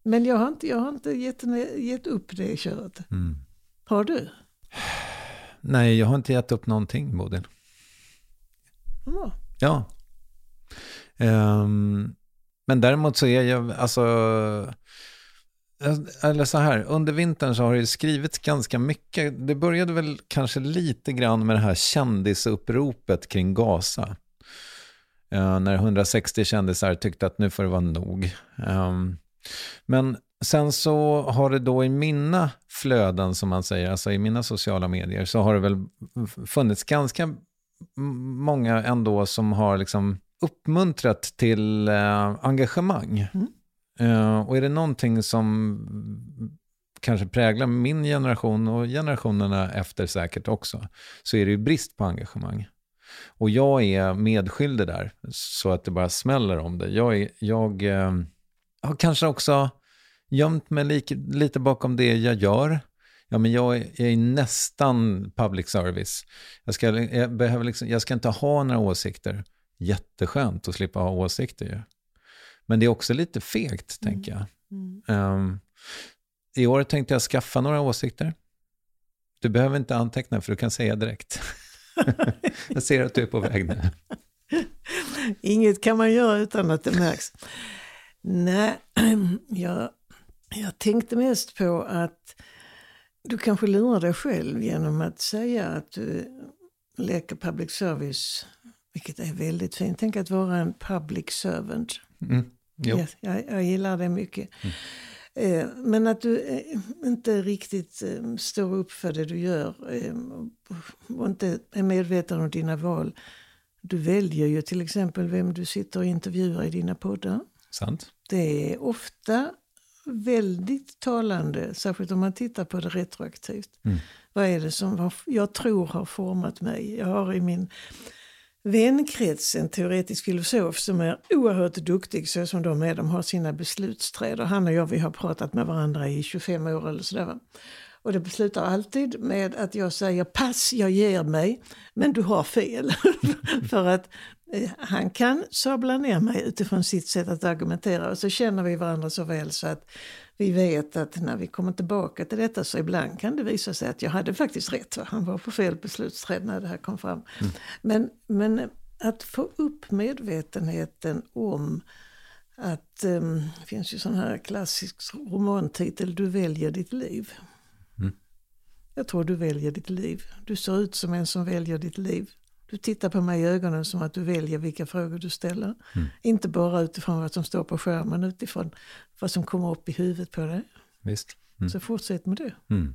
Men jag har inte, jag har inte gett, gett upp det köret. Mm. Har du? Nej, jag har inte gett upp någonting, Bodil. Ja. ja. Um, men däremot så är jag, alltså, eller så här, under vintern så har det skrivits ganska mycket. Det började väl kanske lite grann med det här kändisuppropet kring Gaza. Uh, när 160 kändisar tyckte att nu får det vara nog. Um, men sen så har det då i mina flöden, som man säger, alltså i mina sociala medier, så har det väl funnits ganska många ändå som har liksom uppmuntrat till uh, engagemang. Mm. Eh, och är det någonting som kanske präglar min generation och generationerna efter säkert också, så är det ju brist på engagemang. Och jag är medskyldig där, så att det bara smäller om det. Jag, är, jag eh, har kanske också gömt mig lite, lite bakom det jag gör. Ja, men jag är, jag är nästan public service. Jag ska, jag, behöver liksom, jag ska inte ha några åsikter. Jätteskönt att slippa ha åsikter ju. Men det är också lite fegt, mm. tänker jag. Um, I år tänkte jag skaffa några åsikter. Du behöver inte anteckna, för du kan säga direkt. jag ser att du är på väg nu. Inget kan man göra utan att det märks. Nej, jag, jag tänkte mest på att du kanske lurar dig själv genom att säga att du leker public service, vilket är väldigt fint. Tänk att vara en public servant. Mm. Yes, jag, jag, gillar det mycket. Mm. Eh, men att du eh, inte riktigt eh, står upp för det du gör och inte är medveten om dina val. Du väljer ju till exempel vem du sitter och intervjuar i dina poddar. Sant. Det är ofta väldigt talande, särskilt om man tittar på det retroaktivt. Mm. Vad är det som jag tror har format mig? Jag har i min vänkrets, en teoretisk filosof som är oerhört duktig så som de är. De har sina beslutsträd och han och jag vi har pratat med varandra i 25 år eller sådär. Och det beslutar alltid med att jag säger pass, jag ger mig, men du har fel. För att eh, han kan sabla ner mig utifrån sitt sätt att argumentera och så känner vi varandra så väl så att vi vet att när vi kommer tillbaka till detta så ibland kan det visa sig att jag hade faktiskt rätt. Va? Han var på fel beslutsträd när det här kom fram. Mm. Men, men att få upp medvetenheten om att um, det finns ju sån här klassisk romantitel, Du väljer ditt liv. Mm. Jag tror du väljer ditt liv. Du ser ut som en som väljer ditt liv. Du tittar på mig i ögonen som att du väljer vilka frågor du ställer. Mm. Inte bara utifrån vad som står på skärmen, utifrån vad som kommer upp i huvudet på dig. Visst. Mm. Så fortsätt med det. Mm.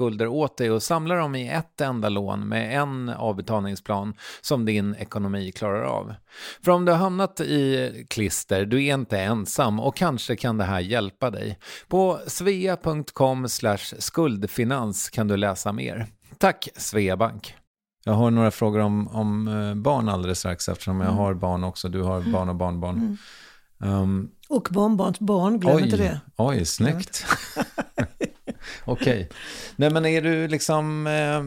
skulder åt dig och samla dem i ett enda lån med en avbetalningsplan som din ekonomi klarar av. För om du har hamnat i klister, du är inte ensam och kanske kan det här hjälpa dig. På svea.com skuldfinans kan du läsa mer. Tack Sveabank! Jag har några frågor om, om eh, barn alldeles strax eftersom jag mm. har barn också. Du har barn och barnbarn. Mm. Um, och barnbarns barn, glöm oj, inte det. Oj, snyggt. Okej. Okay. Nej, men är du liksom... Eh,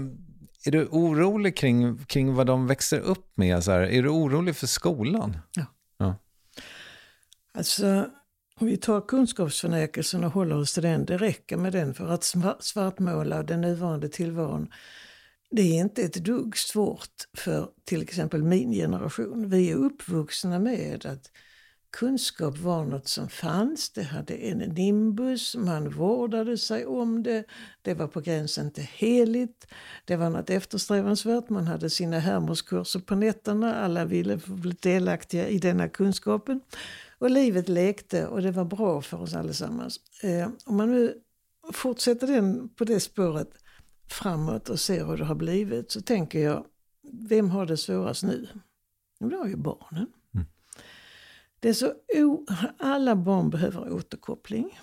är du orolig kring, kring vad de växer upp med? Så här? Är du orolig för skolan? Ja. ja. Alltså, om vi tar kunskapsförnekelsen och håller oss till den, det räcker med den för att svartmåla den nuvarande tillvaron. Det är inte ett dugg svårt för till exempel min generation. Vi är uppvuxna med att kunskap var något som fanns, det hade en nimbus, man vårdade sig om det, det var på gränsen till heligt, det var något eftersträvansvärt, man hade sina Hermoskurser på nätterna, alla ville bli delaktiga i denna kunskapen. Och livet lekte och det var bra för oss allesammans. Eh, om man nu fortsätter den på det spåret framåt och ser hur det har blivit så tänker jag, vem har det svårast nu? Jo, det har ju barnen. Det är så o, alla barn behöver återkoppling.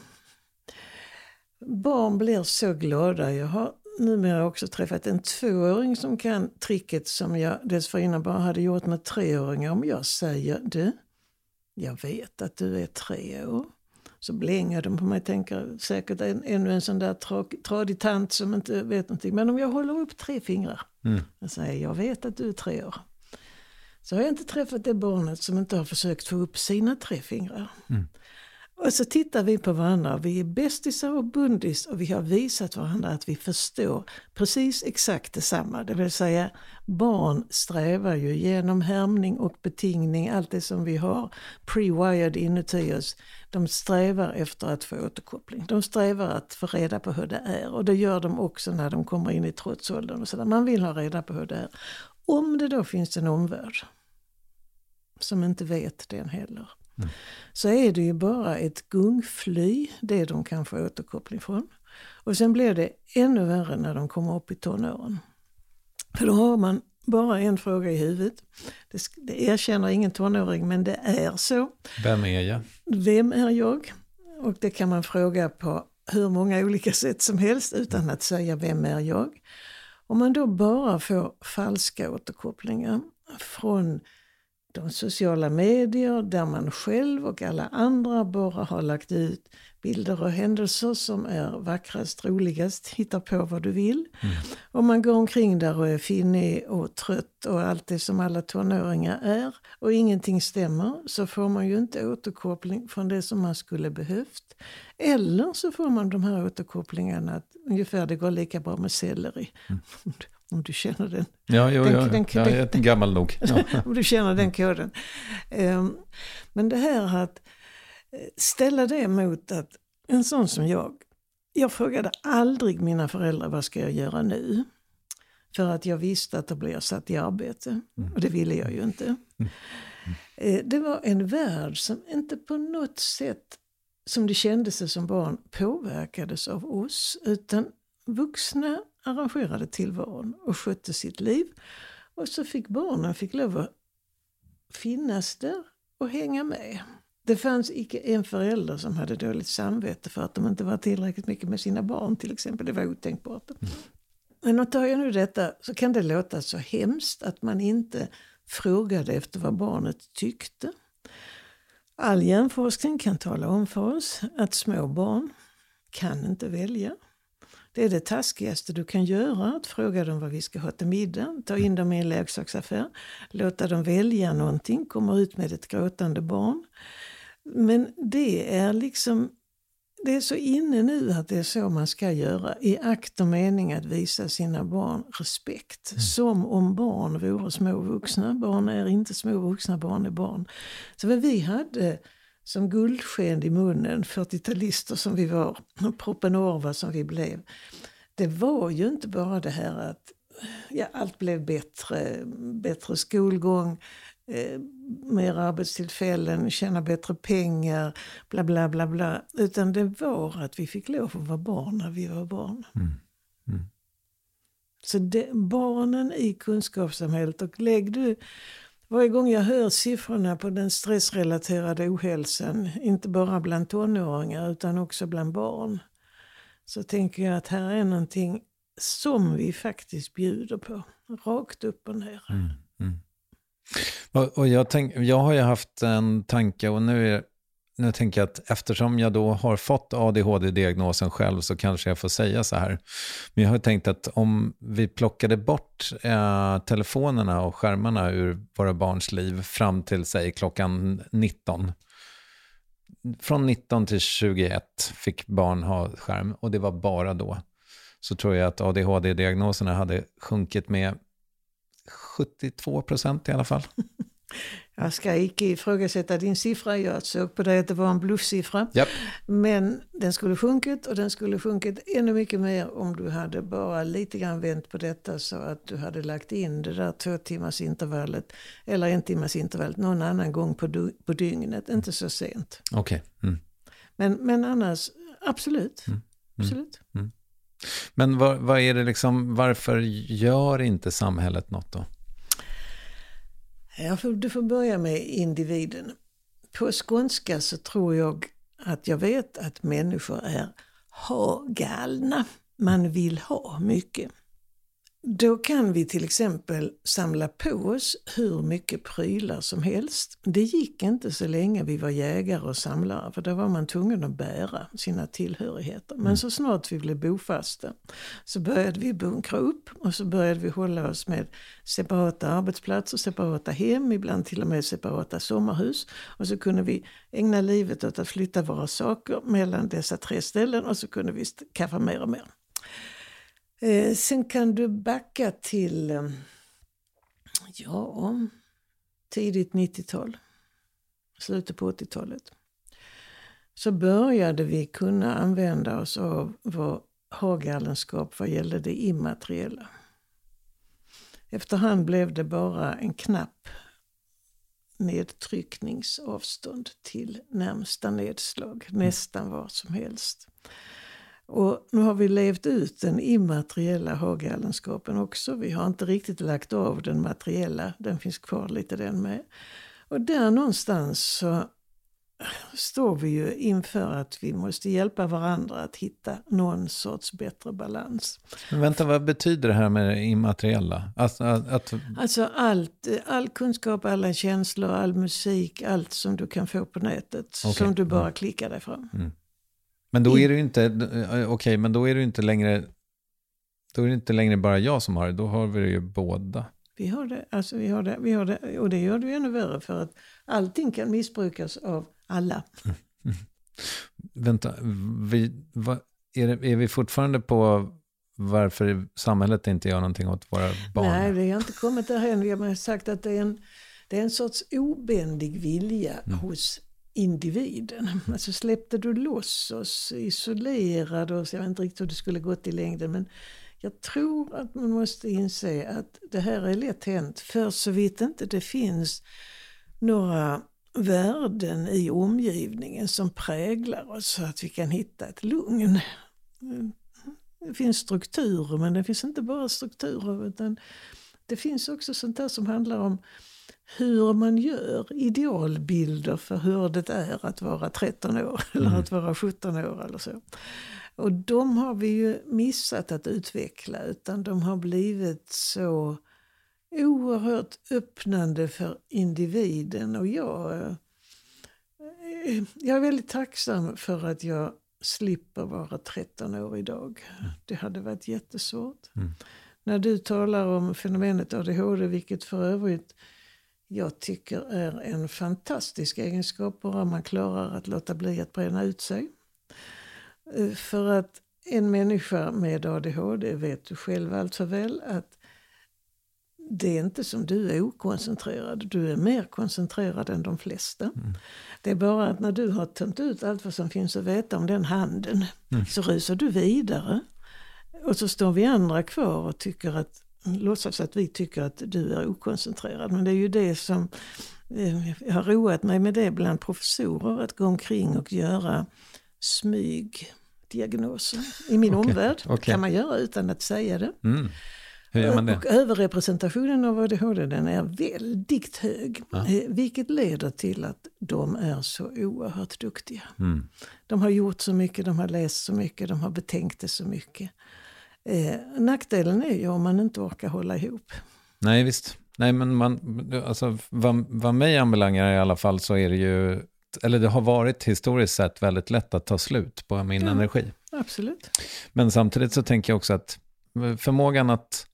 Barn blir så glada. Jag har numera också träffat en tvååring som kan tricket som jag dessförinnan bara hade gjort med treåringar. Om jag säger du, jag vet att du är tre år. Så blänger de på mig tänker säkert en, ännu en sån där tradig tant som inte vet någonting. Men om jag håller upp tre fingrar mm. och säger jag vet att du är tre år. Så har jag inte träffat det barnet som inte har försökt få upp sina tre fingrar. Mm. Och så tittar vi på varandra, vi är bästisar och bundis och vi har visat varandra att vi förstår precis exakt detsamma. Det vill säga barn strävar ju genom härmning och betingning, allt det som vi har pre-wired inuti oss. De strävar efter att få återkoppling. De strävar att få reda på hur det är och det gör de också när de kommer in i trotsåldern och sådär. Man vill ha reda på hur det är. Om det då finns en omvärld som inte vet den heller så är det ju bara ett gungfly, det de kan få återkoppling från. Och sen blir det ännu värre när de kommer upp i tonåren. För då har man bara en fråga i huvudet. Det, det erkänner ingen tonåring, men det är så. Vem är jag? Vem är jag? Och det kan man fråga på hur många olika sätt som helst utan att säga vem är jag? Om man då bara får falska återkopplingar från de sociala medier där man själv och alla andra bara har lagt ut bilder och händelser som är vackrast, roligast, hitta på vad du vill. Mm. Om man går omkring där och är finnig och trött och allt det som alla tonåringar är och ingenting stämmer så får man ju inte återkoppling från det som man skulle behövt. Eller så får man de här återkopplingarna att ungefär det går lika bra med selleri. Mm. Om du känner den. Ja, jo, den, ja, den, jag är den, gammal nog. Ja. om du känner den koden. Um, men det här att ställa det mot att en sån som jag, jag frågade aldrig mina föräldrar vad ska jag göra nu? För att jag visste att då blir jag satt i arbete. Mm. Och det ville jag ju inte. Mm. Mm. Det var en värld som inte på något sätt, som det kändes som barn, påverkades av oss. Utan vuxna arrangerade tillvaron och skötte sitt liv. Och så fick barnen fick lov att finnas där och hänga med. Det fanns icke en förälder som hade dåligt samvete för att de inte var tillräckligt mycket med sina barn till exempel. Det var otänkbart. Mm. Men tar jag nu detta så kan det låta så hemskt att man inte frågade efter vad barnet tyckte. All hjärnforskning kan tala om för oss att små barn kan inte välja. Det är det taskigaste du kan göra, att fråga dem vad vi ska ha till middag, ta in dem i en leksaksaffär, låta dem välja någonting, komma ut med ett gråtande barn. Men det är liksom det är så inne nu att det är så man ska göra i akt och mening att visa sina barn respekt. Mm. Som om barn vore små vuxna. Barn är inte små vuxna, barn är barn. Så vad vi hade som guldsken i munnen, 40-talister som vi var, och propenorva som vi blev. Det var ju inte bara det här att ja, allt blev bättre, bättre skolgång, eh, mer arbetstillfällen, tjäna bättre pengar, bla bla bla bla. Utan det var att vi fick lov att vara barn när vi var barn. Mm. Mm. Så det, barnen i kunskapssamhället, och lägg du varje gång jag hör siffrorna på den stressrelaterade ohälsan, inte bara bland tonåringar utan också bland barn, så tänker jag att här är någonting som vi faktiskt bjuder på. Rakt upp och ner. Mm, mm. Och, och jag, tänk, jag har ju haft en tanke och nu är nu tänker jag att eftersom jag då har fått ADHD-diagnosen själv så kanske jag får säga så här. Men jag har tänkt att om vi plockade bort eh, telefonerna och skärmarna ur våra barns liv fram till säg klockan 19. Från 19 till 21 fick barn ha skärm och det var bara då. Så tror jag att ADHD-diagnoserna hade sjunkit med 72 procent i alla fall. Jag ska icke ifrågasätta din siffra, jag såg på det att det var en bluffsiffra. Yep. Men den skulle sjunkit och den skulle sjunkit ännu mycket mer om du hade bara lite grann vänt på detta så att du hade lagt in det där två timmars intervallet eller en timmars intervallet någon annan gång på, på dygnet, inte så sent. Okej. Okay. Mm. Men, men annars, absolut. Mm. absolut. Mm. Men vad, vad, är det liksom, varför gör inte samhället något då? Jag får, du får börja med individen. På skånska så tror jag att jag vet att människor är ha-galna. Man vill ha mycket. Då kan vi till exempel samla på oss hur mycket prylar som helst. Det gick inte så länge vi var jägare och samlare för då var man tvungen att bära sina tillhörigheter. Men mm. så snart vi blev bofasta så började vi bunkra upp och så började vi hålla oss med separata arbetsplatser, separata hem, ibland till och med separata sommarhus. Och så kunde vi ägna livet åt att flytta våra saker mellan dessa tre ställen och så kunde vi skaffa mer och mer. Eh, sen kan du backa till, eh, ja, tidigt 90-tal, slutet på 80-talet. Så började vi kunna använda oss av vår hagalenskap vad gällde det immateriella. Efterhand blev det bara en knapp nedtryckningsavstånd till närmsta nedslag, nästan vad som helst. Och nu har vi levt ut den immateriella hagalenskapen också. Vi har inte riktigt lagt av den materiella, den finns kvar lite den med. Och där någonstans så står vi ju inför att vi måste hjälpa varandra att hitta någon sorts bättre balans. Men vänta, vad betyder det här med det immateriella? Alltså, att... alltså allt, all kunskap, alla känslor, all musik, allt som du kan få på nätet. Okay. Som du bara klickar dig fram. Mm. Men då är det ju inte, eh, okej, okay, men då är det inte längre, då är det inte längre bara jag som har det, då har vi det ju båda. Vi har det, alltså vi har det, vi har det, och det gör det ju ännu värre för att allting kan missbrukas av alla. Mm. Vänta, vi, va, är, det, är vi fortfarande på varför samhället inte gör någonting åt våra barn? Nej, vi har inte kommit därhen. Vi har sagt att det är en, det är en sorts obändig vilja mm. hos individen. Alltså släppte du loss oss, isolerade oss, jag vet inte riktigt hur det skulle gått i längden men jag tror att man måste inse att det här är lätt hänt för så vitt inte det finns några värden i omgivningen som präglar oss så att vi kan hitta ett lugn. Det finns strukturer men det finns inte bara strukturer utan det finns också sånt där som handlar om hur man gör idealbilder för hur det är att vara 13 år eller mm. att vara 17 år eller så. Och de har vi ju missat att utveckla utan de har blivit så oerhört öppnande för individen och jag, eh, jag är väldigt tacksam för att jag slipper vara 13 år idag. Mm. Det hade varit jättesvårt. Mm. När du talar om fenomenet ADHD, vilket för övrigt jag tycker är en fantastisk egenskap bara man klarar att låta bli att bränna ut sig. Eh, för att en människa med ADHD vet du själv allt för väl att det är inte som du är okoncentrerad. Du är mer koncentrerad än de flesta. Mm. Det är bara att när du har tömt ut allt vad som finns att veta om den handen mm. så rusar du vidare. Och så står vi andra kvar och tycker att låtsas att vi tycker att du är okoncentrerad. Men det är ju det som eh, jag har roat mig med det bland professorer, att gå omkring och göra smygdiagnoser. I min okay. omvärld okay. kan man göra utan att säga det. Mm. Hur gör man det? Och överrepresentationen av ADHD den är väldigt hög. Ja. Eh, vilket leder till att de är så oerhört duktiga. Mm. De har gjort så mycket, de har läst så mycket, de har betänkt det så mycket. Eh, nackdelen är ju om man inte orkar hålla ihop. Nej, visst. Nej, men man, alltså, vad, vad mig anbelangar i alla fall så är det ju, eller det har varit historiskt sett väldigt lätt att ta slut på min ja, energi. Absolut. Men samtidigt så tänker jag också att förmågan att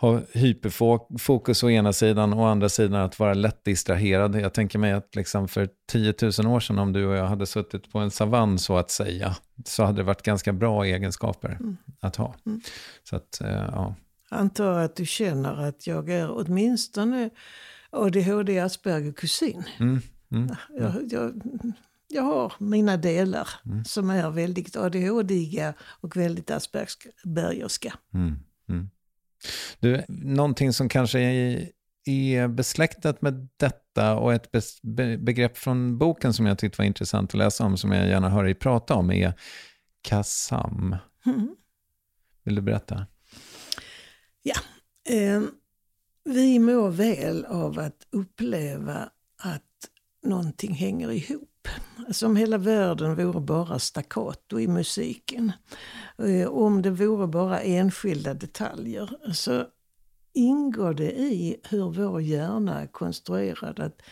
ha hyperfokus å ena sidan och å andra sidan att vara lätt distraherad. Jag tänker mig att liksom för 10 000 år sedan om du och jag hade suttit på en savann så att säga, så hade det varit ganska bra egenskaper mm. att ha. Mm. Så att, eh, ja. Antar att du känner att jag är åtminstone ADHD Asperger kusin. Mm. mm. Jag, jag, jag, har mina delar mm. som är väldigt ADHD och väldigt Aspergerska. Mm. Du, någonting som kanske är, är besläktat med detta och ett begrepp från boken som jag tyckte var intressant att läsa om, som jag gärna hör dig prata om, är KASAM. Mm. Vill du berätta? Ja, eh, vi mår väl av att uppleva att någonting hänger ihop. Som om hela världen vore bara staccato i musiken. Eh, om det vore bara enskilda detaljer. Så ingår det i hur vår hjärna är konstruerad att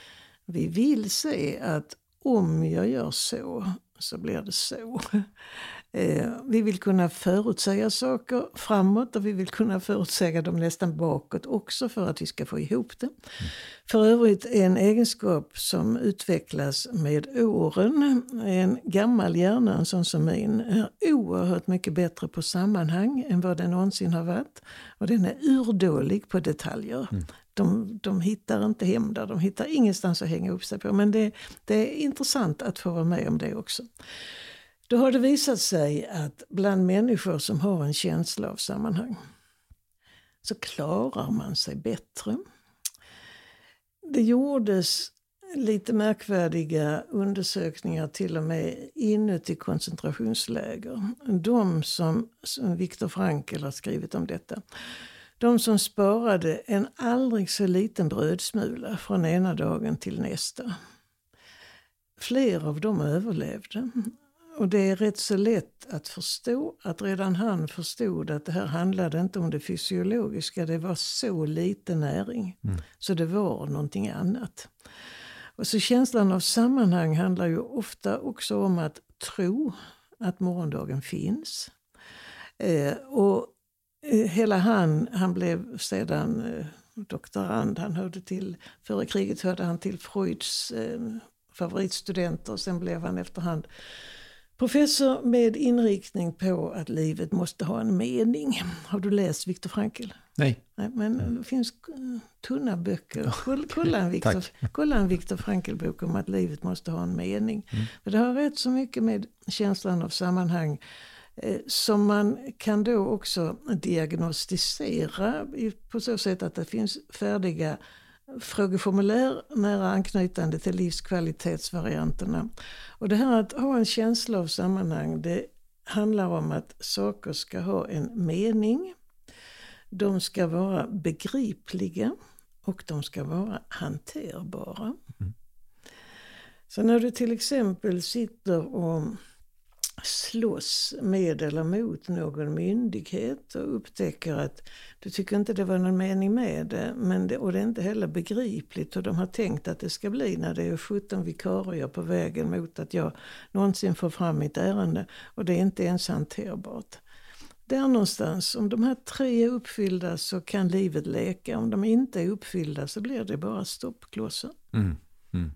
vi vill se att om jag gör så, så blir det så. Eh, vi vill kunna förutsäga saker framåt och vi vill kunna förutsäga dem nästan bakåt också för att vi ska få ihop det. Mm. För övrigt en egenskap som utvecklas med åren. En gammal hjärna, en sån som min, är oerhört mycket bättre på sammanhang än vad den någonsin har varit. Och den är urdålig på detaljer. Mm. De, de hittar inte hem där, de hittar ingenstans att hänga upp sig på. Men det, det är intressant att få vara med om det också. Då har det visat sig att bland människor som har en känsla av sammanhang så klarar man sig bättre. Det gjordes lite märkvärdiga undersökningar till och med inuti koncentrationsläger. De som, som Viktor Frankl har skrivit om detta. De som sparade en aldrig så liten brödsmula från ena dagen till nästa. Fler av dem överlevde. Och det är rätt så lätt att förstå att redan han förstod att det här handlade inte om det fysiologiska. Det var så lite näring. Mm. Så det var någonting annat. Och så känslan av sammanhang handlar ju ofta också om att tro att morgondagen finns. Eh, och eh, hela han, han blev sedan eh, doktorand, han hörde till, före kriget hörde han till Freuds eh, favoritstudenter. Sen blev han efterhand Professor med inriktning på att livet måste ha en mening. Har du läst Viktor Frankl? Nej. Nej men det finns eh, tunna böcker. Kolla en Viktor, kolla en Viktor Frankl-bok om att livet måste ha en mening. Mm. För det har rätt så mycket med känslan av sammanhang eh, som man kan då också diagnostisera på så sätt att det finns färdiga frågeformulär nära anknytande till livskvalitetsvarianterna. Och det här att ha en känsla av sammanhang, det handlar om att saker ska ha en mening. De ska vara begripliga och de ska vara hanterbara. Mm. Så när du till exempel sitter och slåss med eller mot någon myndighet och upptäcker att du tycker inte det var någon mening med det, men det, och det är inte heller begripligt hur de har tänkt att det ska bli när det är 17 vikarier på vägen mot att jag någonsin får fram mitt ärende och det är inte ens hanterbart. Där någonstans, om de här tre är uppfyllda så kan livet leka. Om de inte är uppfyllda så blir det bara stoppklossar. Mm. Mm.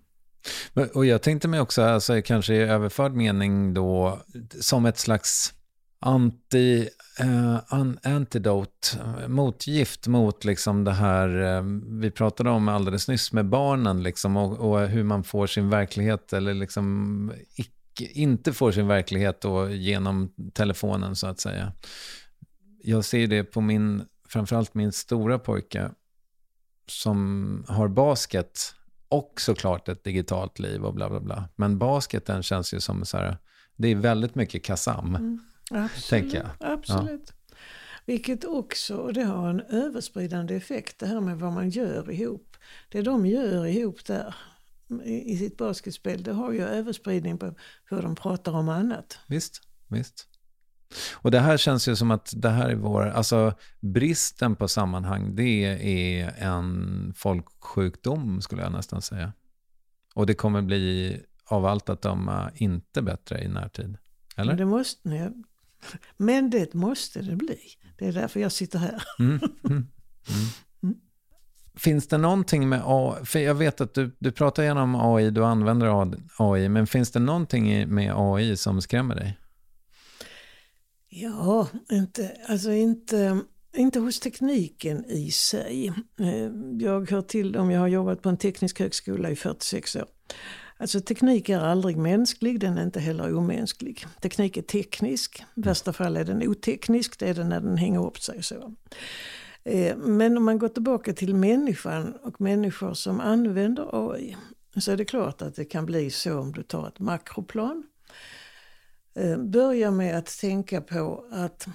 Och jag tänkte mig också, alltså, kanske i överförd mening då, som ett slags anti, uh, an, antidote, motgift mot liksom det här uh, vi pratade om alldeles nyss med barnen liksom, och, och hur man får sin verklighet eller liksom icke, inte får sin verklighet då genom telefonen så att säga. Jag ser det på min, framförallt min stora pojke som har basket och såklart ett digitalt liv och bla bla bla. Men basketen känns ju som så här, det är väldigt mycket kasam. Mm, absolut, tänker jag. Absolut. Ja. Vilket också, och det har en överspridande effekt, det här med vad man gör ihop. Det de gör ihop där i sitt basketspel, det har ju överspridning på hur de pratar om annat. Visst, visst. Och det här känns ju som att det här är vår, alltså bristen på sammanhang, det är en folksjukdom skulle jag nästan säga. Och det kommer bli av allt att döma inte bättre i närtid. Eller? Men det måste, men det måste det bli. Det är därför jag sitter här. Mm, mm, mm. Mm. Finns det någonting med AI, för jag vet att du, du pratar gärna om AI, du använder AI, men finns det någonting med AI som skrämmer dig? Ja, inte, alltså inte, inte hos tekniken i sig. Eh, jag hör till dem, jag har jobbat på en teknisk högskola i 46 år. Alltså teknik är aldrig mänsklig, den är inte heller omänsklig. Teknik är teknisk, i värsta fall är den oteknisk, det är den när den hänger upp sig. Så. Eh, men om man går tillbaka till människan och människor som använder AI så är det klart att det kan bli så om du tar ett makroplan börja med att tänka på att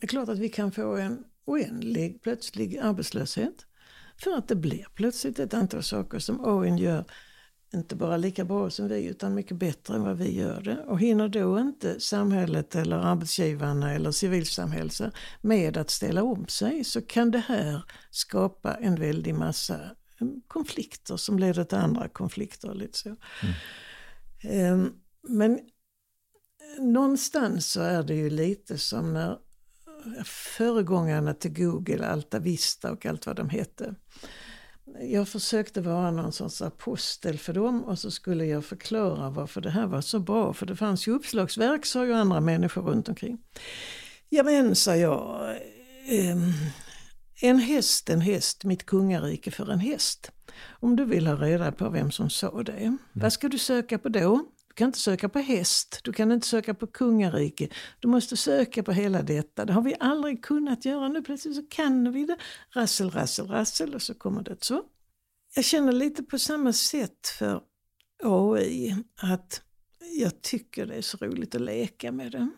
det är klart att vi kan få en oändlig plötslig arbetslöshet. För att det blir plötsligt ett antal saker som AIn gör inte bara lika bra som vi utan mycket bättre än vad vi gör det. Och hinner då inte samhället eller arbetsgivarna eller civilsamhället med att ställa om sig så kan det här skapa en väldig massa mm, konflikter som leder till andra konflikter. Lite så. Mm. Men någonstans så är det ju lite som när föregångarna till Google, Alta Vista och allt vad de hette. Jag försökte vara någon sorts apostel för dem och så skulle jag förklara varför det här var så bra. För det fanns ju uppslagsverk, sa ju andra människor runt omkring. Ja men, sa jag, ehm, en häst, en häst, mitt kungarike för en häst. Om du vill ha reda på vem som sa det, mm. vad ska du söka på då? Du kan inte söka på häst, du kan inte söka på kungarike. Du måste söka på hela detta. Det har vi aldrig kunnat göra. Nu plötsligt så kan vi det. Rassel, rassel, rassel och så kommer det så. Jag känner lite på samma sätt för AI. Att jag tycker det är så roligt att leka med det.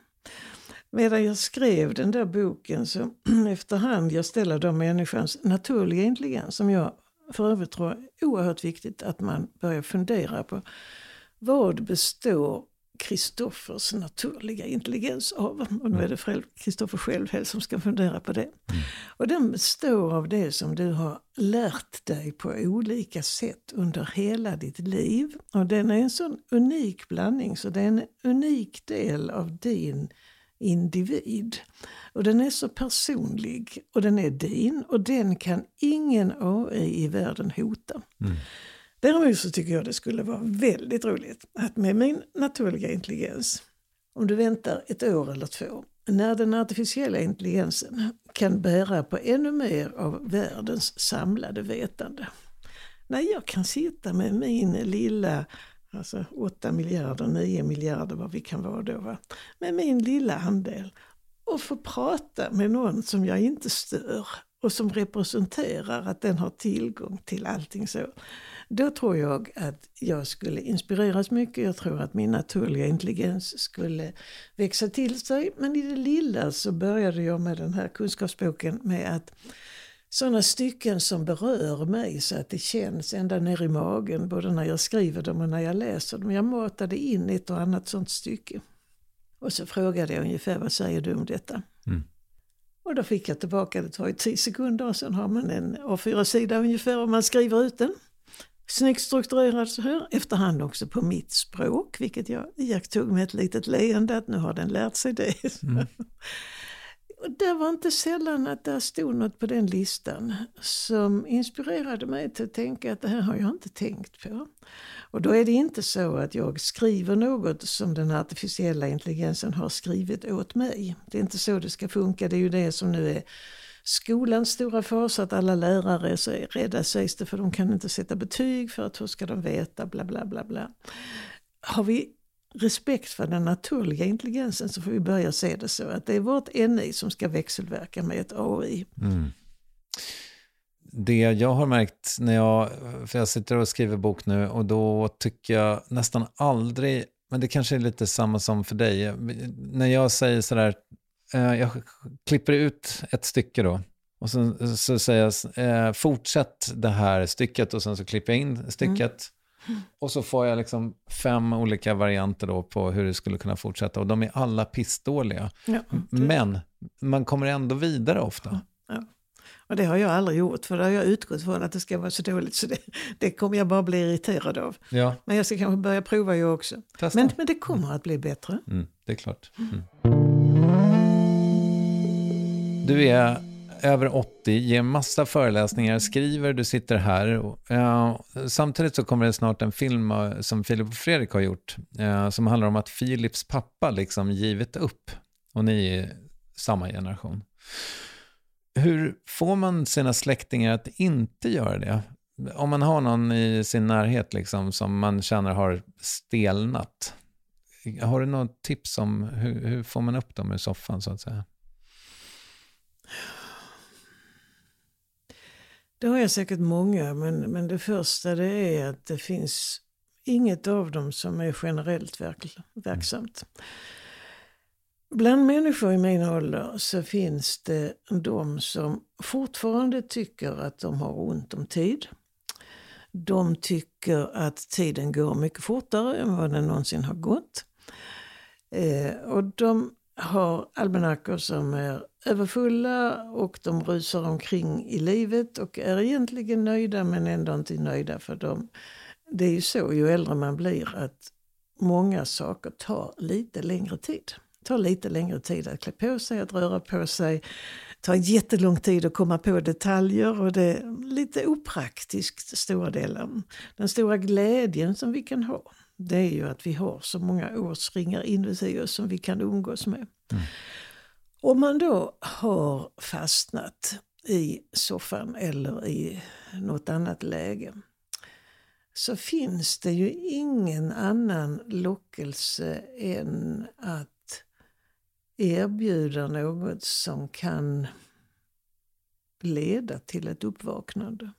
Medan jag skrev den där boken så efterhand jag ställer då människans naturliga intelligens som jag för övrigt tror är oerhört viktigt att man börjar fundera på vad består Kristoffers naturliga intelligens av? Och nu är det Kristoffer själv som ska fundera på det. Mm. Och den består av det som du har lärt dig på olika sätt under hela ditt liv. Och den är en sån unik blandning så det är en unik del av din individ. Och den är så personlig och den är din och den kan ingen AI i världen hota. Mm. Däremot så tycker jag det skulle vara väldigt roligt att med min naturliga intelligens, om du väntar ett år eller två, när den artificiella intelligensen kan bära på ännu mer av världens samlade vetande. När jag kan sitta med min lilla, alltså 8 miljarder, 9 miljarder vad vi kan vara då, va? med min lilla andel och få prata med någon som jag inte stör och som representerar att den har tillgång till allting så. Då tror jag att jag skulle inspireras mycket. Jag tror att min naturliga intelligens skulle växa till sig. Men i det lilla så började jag med den här kunskapsboken med att sådana stycken som berör mig så att det känns ända ner i magen både när jag skriver dem och när jag läser dem. Jag matade in ett och annat sådant stycke. Och så frågade jag ungefär vad säger du om detta? Mm. Och då fick jag tillbaka, det tar ju 10 sekunder och sen har man en A4-sida ungefär om man skriver ut den. Snyggt strukturerad så här, efterhand också på mitt språk, vilket jag iakttog med ett litet leende att nu har den lärt sig det. Mm. Och det var inte sällan att där stod något på den listan som inspirerade mig till att tänka att det här har jag inte tänkt på. Och då är det inte så att jag skriver något som den artificiella intelligensen har skrivit åt mig. Det är inte så det ska funka, det är ju det som nu är skolans stora fas att alla lärare är så rädda sägs det för de kan inte sätta betyg för att hur ska de veta bla bla bla bla. Har vi respekt för den naturliga intelligensen så får vi börja se det så att det är vårt NI som ska växelverka med ett AI. Mm. Det jag har märkt när jag, för jag sitter och skriver bok nu och då tycker jag nästan aldrig, men det kanske är lite samma som för dig, när jag säger sådär jag klipper ut ett stycke då. Och sen så säger jag, eh, fortsätt det här stycket och sen så klipper jag in stycket. Mm. Och så får jag liksom fem olika varianter då på hur det skulle kunna fortsätta. Och de är alla pissdåliga. Ja, Men man kommer ändå vidare ofta. Ja. Och det har jag aldrig gjort, för det har jag utgått från att det ska vara så dåligt så det, det kommer jag bara bli irriterad av. Ja. Men jag ska kanske börja prova jag också. Men, men det kommer att bli bättre. Mm, det är klart. Mm. Du är över 80, ger massa föreläsningar, skriver, du sitter här. Uh, samtidigt så kommer det snart en film uh, som Filip och Fredrik har gjort uh, som handlar om att Filips pappa liksom givit upp och ni är samma generation. Hur får man sina släktingar att inte göra det? Om man har någon i sin närhet liksom, som man känner har stelnat. Har du något tips om hur, hur får man upp dem ur soffan så att säga? Det har jag säkert många, men, men det första det är att det finns inget av dem som är generellt verk, verksamt. Bland människor i min ålder så finns det de som fortfarande tycker att de har ont om tid. De tycker att tiden går mycket fortare än vad den någonsin har gått. Eh, och de har almanackor som är överfulla och de rusar omkring i livet och är egentligen nöjda men ändå inte nöjda för dem. Det är ju så ju äldre man blir att många saker tar lite längre tid. Det tar lite längre tid att klä på sig, att röra på sig. Det tar jättelång tid att komma på detaljer och det är lite opraktiskt stora delar. Den stora glädjen som vi kan ha det är ju att vi har så många årsringar inuti oss som vi kan umgås med. Mm. Om man då har fastnat i soffan eller i något annat läge så finns det ju ingen annan lockelse än att erbjuda något som kan leda till ett uppvaknande.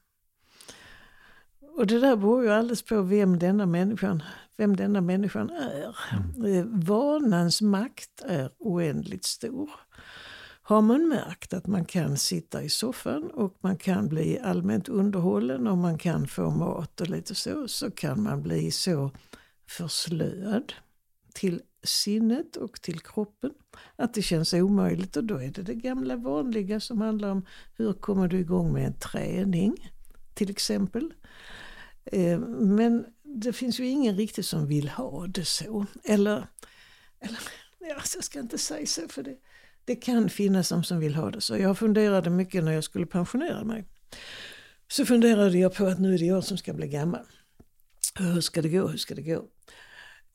Och det där beror ju alldeles på vem denna människan, vem denna människan är. Mm. Eh, vanans makt är oändligt stor. Har man märkt att man kan sitta i soffan och man kan bli allmänt underhållen och man kan få mat och lite så, så kan man bli så förslöad till sinnet och till kroppen att det känns omöjligt och då är det det gamla vanliga som handlar om hur kommer du igång med en träning till exempel. Eh, men det finns ju ingen riktigt som vill ha det så. Eller, eller alltså jag ska inte säga så för det, det kan finnas de som vill ha det så. Jag funderade mycket när jag skulle pensionera mig. Så funderade jag på att nu är det jag som ska bli gammal. Hur ska det gå? Hur ska det gå?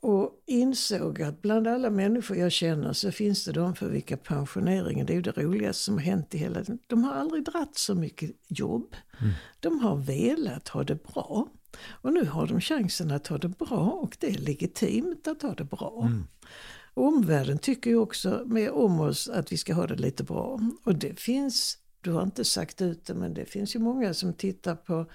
Och insåg att bland alla människor jag känner så finns det de för vilka pensioneringen det är det roligaste som har hänt i hela De har aldrig dratt så mycket jobb. Mm. De har velat ha det bra. Och nu har de chansen att ha det bra och det är legitimt att ha det bra. Mm. Omvärlden tycker ju också med om oss att vi ska ha det lite bra. Och det finns, du har inte sagt ut det, men det finns ju många som tittar på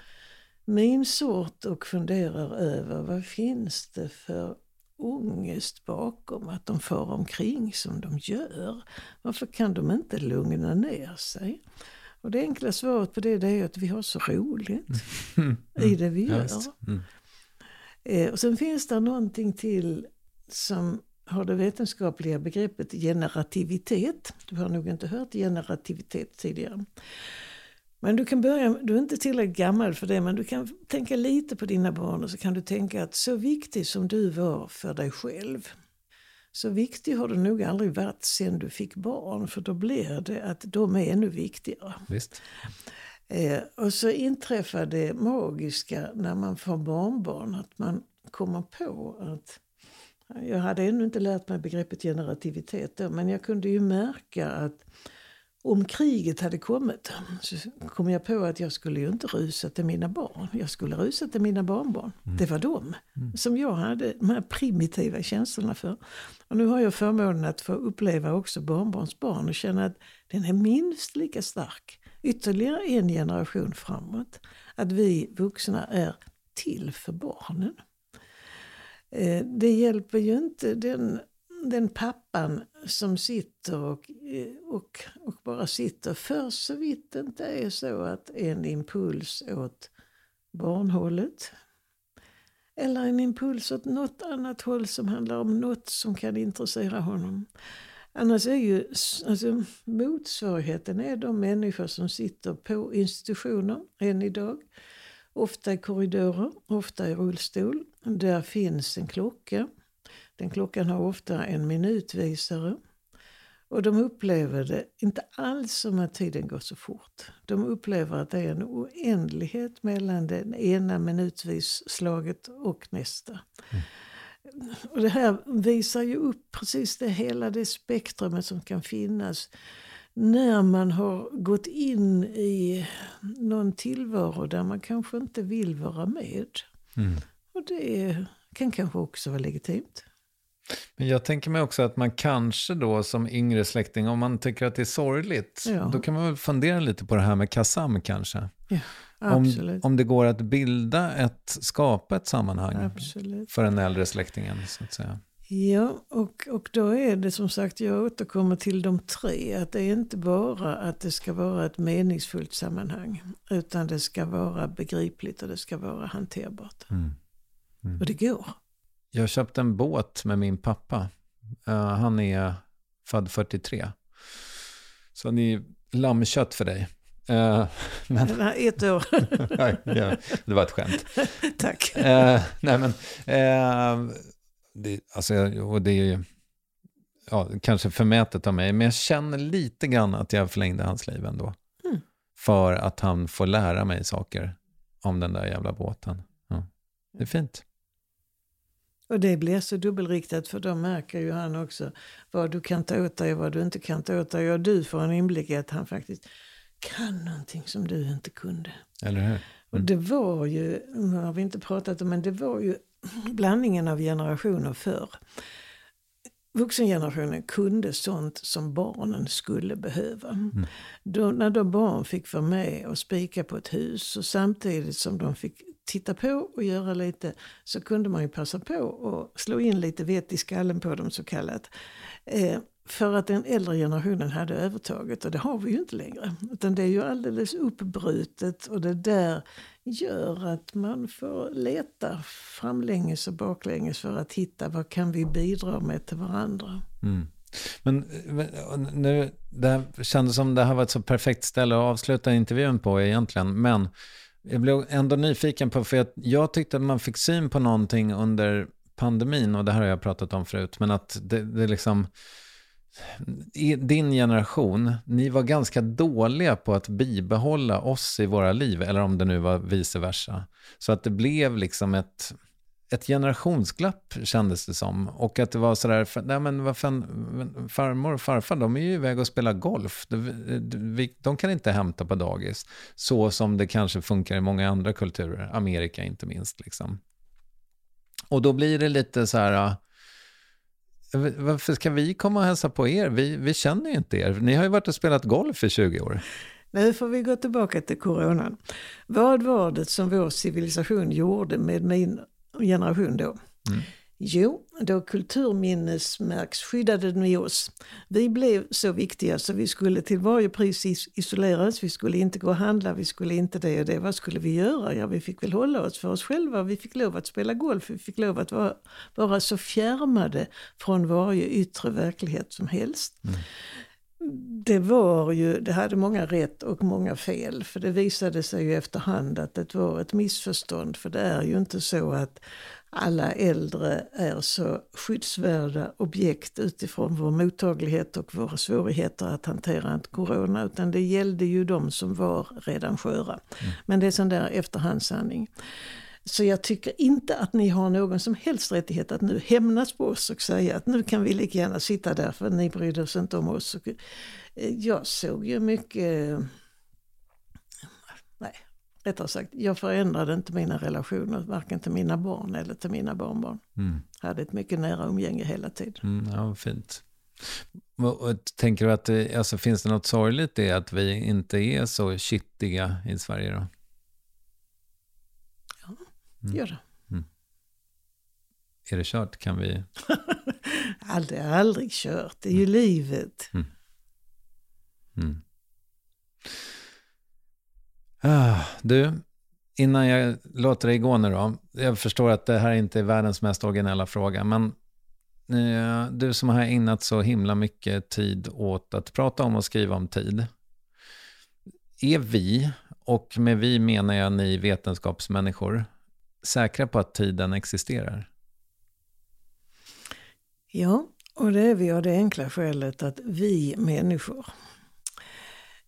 min sort och funderar över vad finns det för ångest bakom att de far omkring som de gör. Varför kan de inte lugna ner sig? Och det enkla svaret på det, det är att vi har så roligt mm. i det vi gör. Mm. Eh, och sen finns det någonting till som har det vetenskapliga begreppet generativitet. Du har nog inte hört generativitet tidigare. Men du kan börja, du är inte tillräckligt gammal för det, men du kan tänka lite på dina barn och så kan du tänka att så viktig som du var för dig själv, så viktig har du nog aldrig varit sen du fick barn, för då blir det att de är ännu viktigare. Visst. Eh, och så inträffar det magiska när man får barnbarn, att man kommer på att jag hade ännu inte lärt mig begreppet generativitet då, men jag kunde ju märka att om kriget hade kommit så kom jag på att jag skulle ju inte rusa till mina barn. Jag skulle rusa till mina barnbarn. Mm. Det var dem mm. som jag hade de här primitiva känslorna för. Och nu har jag förmånen att få uppleva också barnbarns barn och känna att den är minst lika stark. Ytterligare en generation framåt. Att vi vuxna är till för barnen. Eh, det hjälper ju inte den den pappan som sitter och, eh, och, och bara sitter. För så vitt det inte är så att en impuls åt barnhållet eller en impuls åt något annat håll som handlar om något som kan intressera honom. Annars är ju alltså, motsvarigheten är de människor som sitter på institutioner än idag. Ofta i korridorer, ofta i rullstol. Där finns en klocka den klockan har ofta en minutvisare. Och de upplever det inte alls som att tiden går så fort. De upplever att det är en oändlighet mellan det ena minutvis-slaget och nästa. Mm. Och det här visar ju upp precis det hela det spektrumet som kan finnas när man har gått in i någon tillvaro där man kanske inte vill vara med. Mm. Och det kan kanske också vara legitimt. Men jag tänker mig också att man kanske då som yngre släkting, om man tycker att det är sorgligt, ja. då kan man väl fundera lite på det här med Kassam kanske. Ja. Om, om det går att bilda ett, skapa ett sammanhang Absolut. för den äldre släktingen, så att säga. Ja, och, och då är det som sagt, jag återkommer till de tre. Att det är inte bara att det ska vara ett meningsfullt sammanhang. Utan det ska vara begripligt och det ska vara hanterbart. Mm. Och det går. Jag köpte en båt med min pappa. Eh, han är född 43. Så det är lammkött för dig. Eh, men, Nej, ett år. ja, det var ett skämt. Tack. Eh, nej men, eh, det, alltså, och det är ju ja, kanske förmätet av mig, men jag känner lite grann att jag förlängde hans liv ändå. Mm. För att han får lära mig saker om den där jävla båten. Ja. Det är fint. Och det blir så dubbelriktat för då märker ju han också vad du kan ta åt dig och vad du inte kan ta åt dig. Och du får en inblick i att han faktiskt kan någonting som du inte kunde. Eller hur? Och det var ju, nu har vi inte pratat om, men det var ju blandningen av generationer förr. Vuxengenerationen kunde sånt som barnen skulle behöva. Då, när då barn fick vara med och spika på ett hus och samtidigt som de fick titta på och göra lite så kunde man ju passa på och slå in lite vett i skallen på dem så kallat. Eh, för att den äldre generationen hade övertaget och det har vi ju inte längre. Utan det är ju alldeles uppbrutet och det där gör att man får leta framlänges och baklänges för att hitta vad kan vi bidra med till varandra. Mm. Men nu, det här kändes som det här var ett så perfekt ställe att avsluta intervjun på egentligen. Men jag blev ändå nyfiken på, för jag, jag tyckte att man fick syn på någonting under pandemin, och det här har jag pratat om förut, men att det, det liksom, i din generation, ni var ganska dåliga på att bibehålla oss i våra liv, eller om det nu var vice versa. Så att det blev liksom ett, ett generationsglapp kändes det som. Och att det var sådär, nej men vad fan, farmor och farfar, de är ju iväg och spelar golf. De, de, kan inte hämta på dagis. Så som det kanske funkar i många andra kulturer, Amerika inte minst. Liksom. Och då blir det lite så här, varför ska vi komma och hälsa på er? Vi, vi känner ju inte er. Ni har ju varit och spelat golf i 20 år. Nu får vi gå tillbaka till coronan. Vad var det som vår civilisation gjorde med min generation då? Mm. Jo, då kulturminnesmärksskyddade ni oss. Vi blev så viktiga så vi skulle till varje pris is- isoleras, vi skulle inte gå och handla, vi skulle inte det och det. Vad skulle vi göra? Ja, vi fick väl hålla oss för oss själva, vi fick lov att spela golf, vi fick lov att vara, vara så fjärmade från varje yttre verklighet som helst. Det var ju, det hade många rätt och många fel. För det visade sig ju efterhand att det var ett missförstånd. För det är ju inte så att alla äldre är så skyddsvärda objekt utifrån vår mottaglighet och våra svårigheter att hantera en corona. Utan det gällde ju de som var redan sköra. Men det är sån där efterhandssanning. Så jag tycker inte att ni har någon som helst rättighet att nu hämnas på oss och säga att nu kan vi lika gärna sitta där för ni brydde oss inte om oss. Eh, Jag såg ju mycket, nej, rättare sagt, jag förändrade inte mina relationer, varken till mina barn eller till mina barnbarn. Mm. Hade ett mycket nära umgänge hela tiden. Mm, ja, fint. Och, tänker du att det, alltså, finns det något sorgligt i att vi inte är så kittiga i Sverige då? Det gör det. Är det kört kan vi... Aldrig, aldrig kört, det är ju livet. Ah, du, innan jag låter dig gå nu då. Jag förstår att det här inte är världens mest originella fråga, men eh, du som har ägnat så himla mycket tid åt att prata om och skriva om tid. Är vi, och med vi menar jag ni vetenskapsmänniskor, säkra på att tiden existerar? Ja, och det är vi av det enkla skälet att vi människor,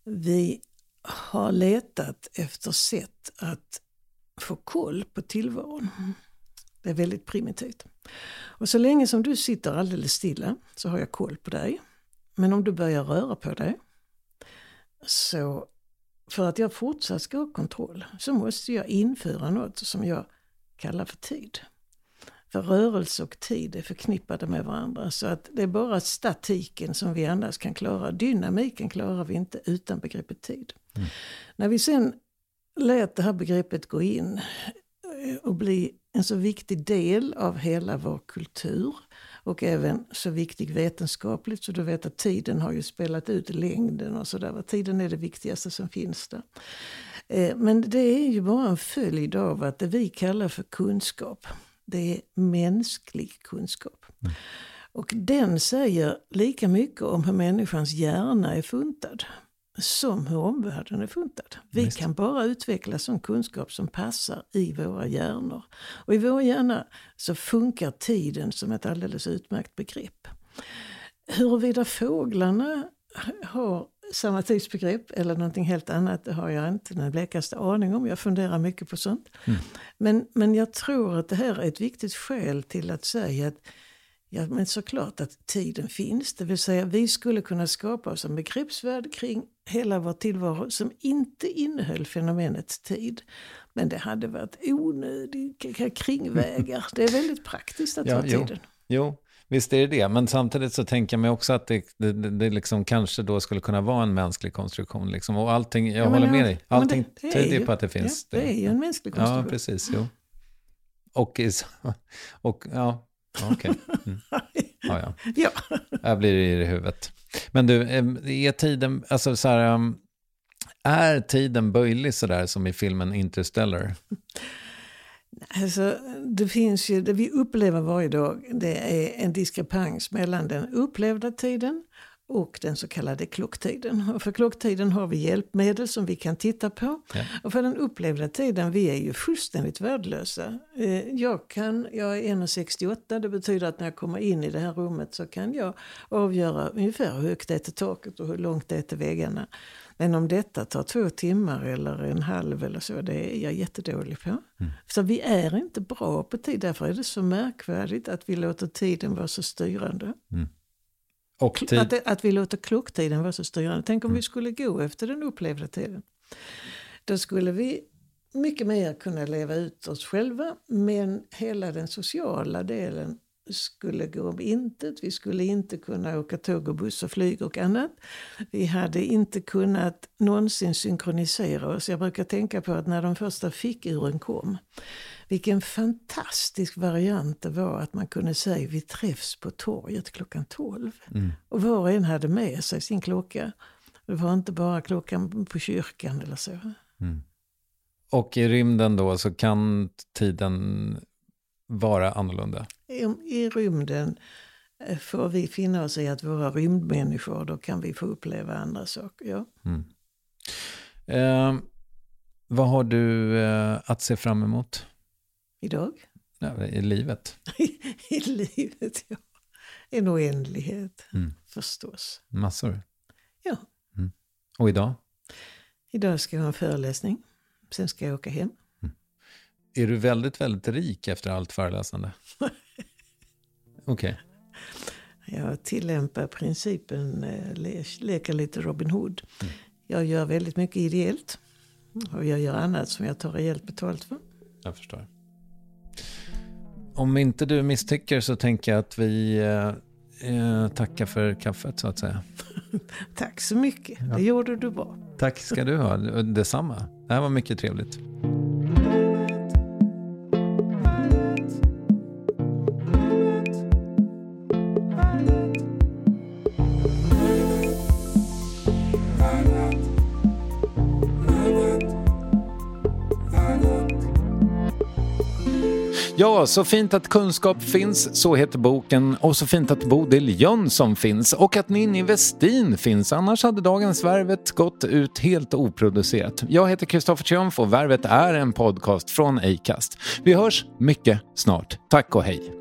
vi har letat efter sätt att få koll på tillvaron. Det är väldigt primitivt. Och så länge som du sitter alldeles stilla så har jag koll på dig. Men om du börjar röra på dig så för att jag fortsatt ska ha kontroll så måste jag införa något som jag kallar för tid. För rörelse och tid är förknippade med varandra. Så att det är bara statiken som vi annars kan klara. Dynamiken klarar vi inte utan begreppet tid. När vi sen lät det här begreppet gå in eh, och bli en så viktig del av hela vår kultur och även så viktig vetenskapligt. Så du vet att tiden har ju spelat ut längden och sådär. Tiden är det viktigaste som finns där. Eh, men det är ju bara en följd av att det vi kallar för kunskap, det är mänsklig kunskap. Mm. Och den säger lika mycket om hur människans hjärna är funtad som hur omvärlden är funtad. Vi Just. kan bara utveckla sån kunskap som passar i våra hjärnor. Och i våra hjärnor så funkar tiden som ett alldeles utmärkt begrepp. Huruvida fåglarna har samma tidsbegrepp eller någonting helt annat, det har jag inte den blekaste aning om. Jag funderar mycket på sånt. Mm. Men, men jag tror att det här är ett viktigt skäl till att säga att Ja, men såklart att tiden finns. Det vill säga vi skulle kunna skapa oss en begreppsvärld kring hela vår tillvaro som inte innehöll fenomenet tid. Men det hade varit onödiga kringvägar. Det är väldigt praktiskt att ja, ha tiden. Jo, visst är det det. Men samtidigt så tänker jag mig också att det, det, det liksom kanske då skulle kunna vara en mänsklig konstruktion. Liksom. Och allting, jag ja, håller med dig, allting det, det tyder på att det finns. Ja, det är ju en mänsklig konstruktion. Ja, precis. Jo. Och, och ja, Okej. Okay. Mm. Ja, ja. ja. Jag blir i huvudet. Men du, är tiden, alltså så här, är tiden böjlig sådär som i filmen Interstellar? Alltså, det finns ju, det vi upplever varje dag, det är en diskrepans mellan den upplevda tiden och den så kallade klocktiden. Och för klocktiden har vi hjälpmedel som vi kan titta på. Ja. Och för den upplevda tiden, vi är ju fullständigt värdelösa. Eh, jag, kan, jag är 1,68, det betyder att när jag kommer in i det här rummet så kan jag avgöra ungefär hur högt det är till taket och hur långt det är till väggarna. Men om detta tar två timmar eller en halv eller så, det är jag jättedålig på. Mm. Så vi är inte bra på tid, därför är det så märkvärdigt att vi låter tiden vara så styrande. Mm. Och tid... att, att vi låter klocktiden vara så styrande. Tänk om mm. vi skulle gå efter den upplevda tiden. Då skulle vi mycket mer kunna leva ut oss själva men hela den sociala delen skulle gå om intet. Vi skulle inte kunna åka tåg och buss och flyg och annat. Vi hade inte kunnat någonsin synkronisera oss. Jag brukar tänka på att när de första fickuren kom vilken fantastisk variant det var att man kunde säga vi träffs på torget klockan 12. Mm. Och var och en hade med sig sin klocka. Det var inte bara klockan på kyrkan eller så. Mm. Och i rymden då så kan tiden vara annorlunda? I, rymden eh, får vi finna oss i att vara rymdmänniskor. Då kan vi få uppleva andra saker. Ja. Mm. Eh, vad har du eh, att se fram emot? Idag? Ja, I livet? I livet, ja. En oändlighet, mm. förstås. Massor? Ja. Mm. Och idag? Idag ska jag ha en föreläsning. Sen ska jag åka hem. Mm. Är du väldigt, väldigt rik efter allt föreläsande? Okay. Jag tillämpar principen eh, le leka lite Robin Hood. Mm. Jag gör väldigt mycket ideellt. Och jag gör annat som jag tar rejält betalt för. Jag förstår om inte du misstycker så tänker jag att vi eh, eh, tackar för kaffet så att säga. Tack så mycket, ja. det gjorde du bra. Tack ska du ha, detsamma. Det här var mycket trevligt. Ja, så fint att kunskap finns, så heter boken. Och så fint att Bodil Jönsson finns och att Ninni Westin finns. Annars hade dagens Värvet gått ut helt oproducerat. Jag heter Kristoffer Triumf och Värvet är en podcast från Acast. Vi hörs mycket snart. Tack och hej!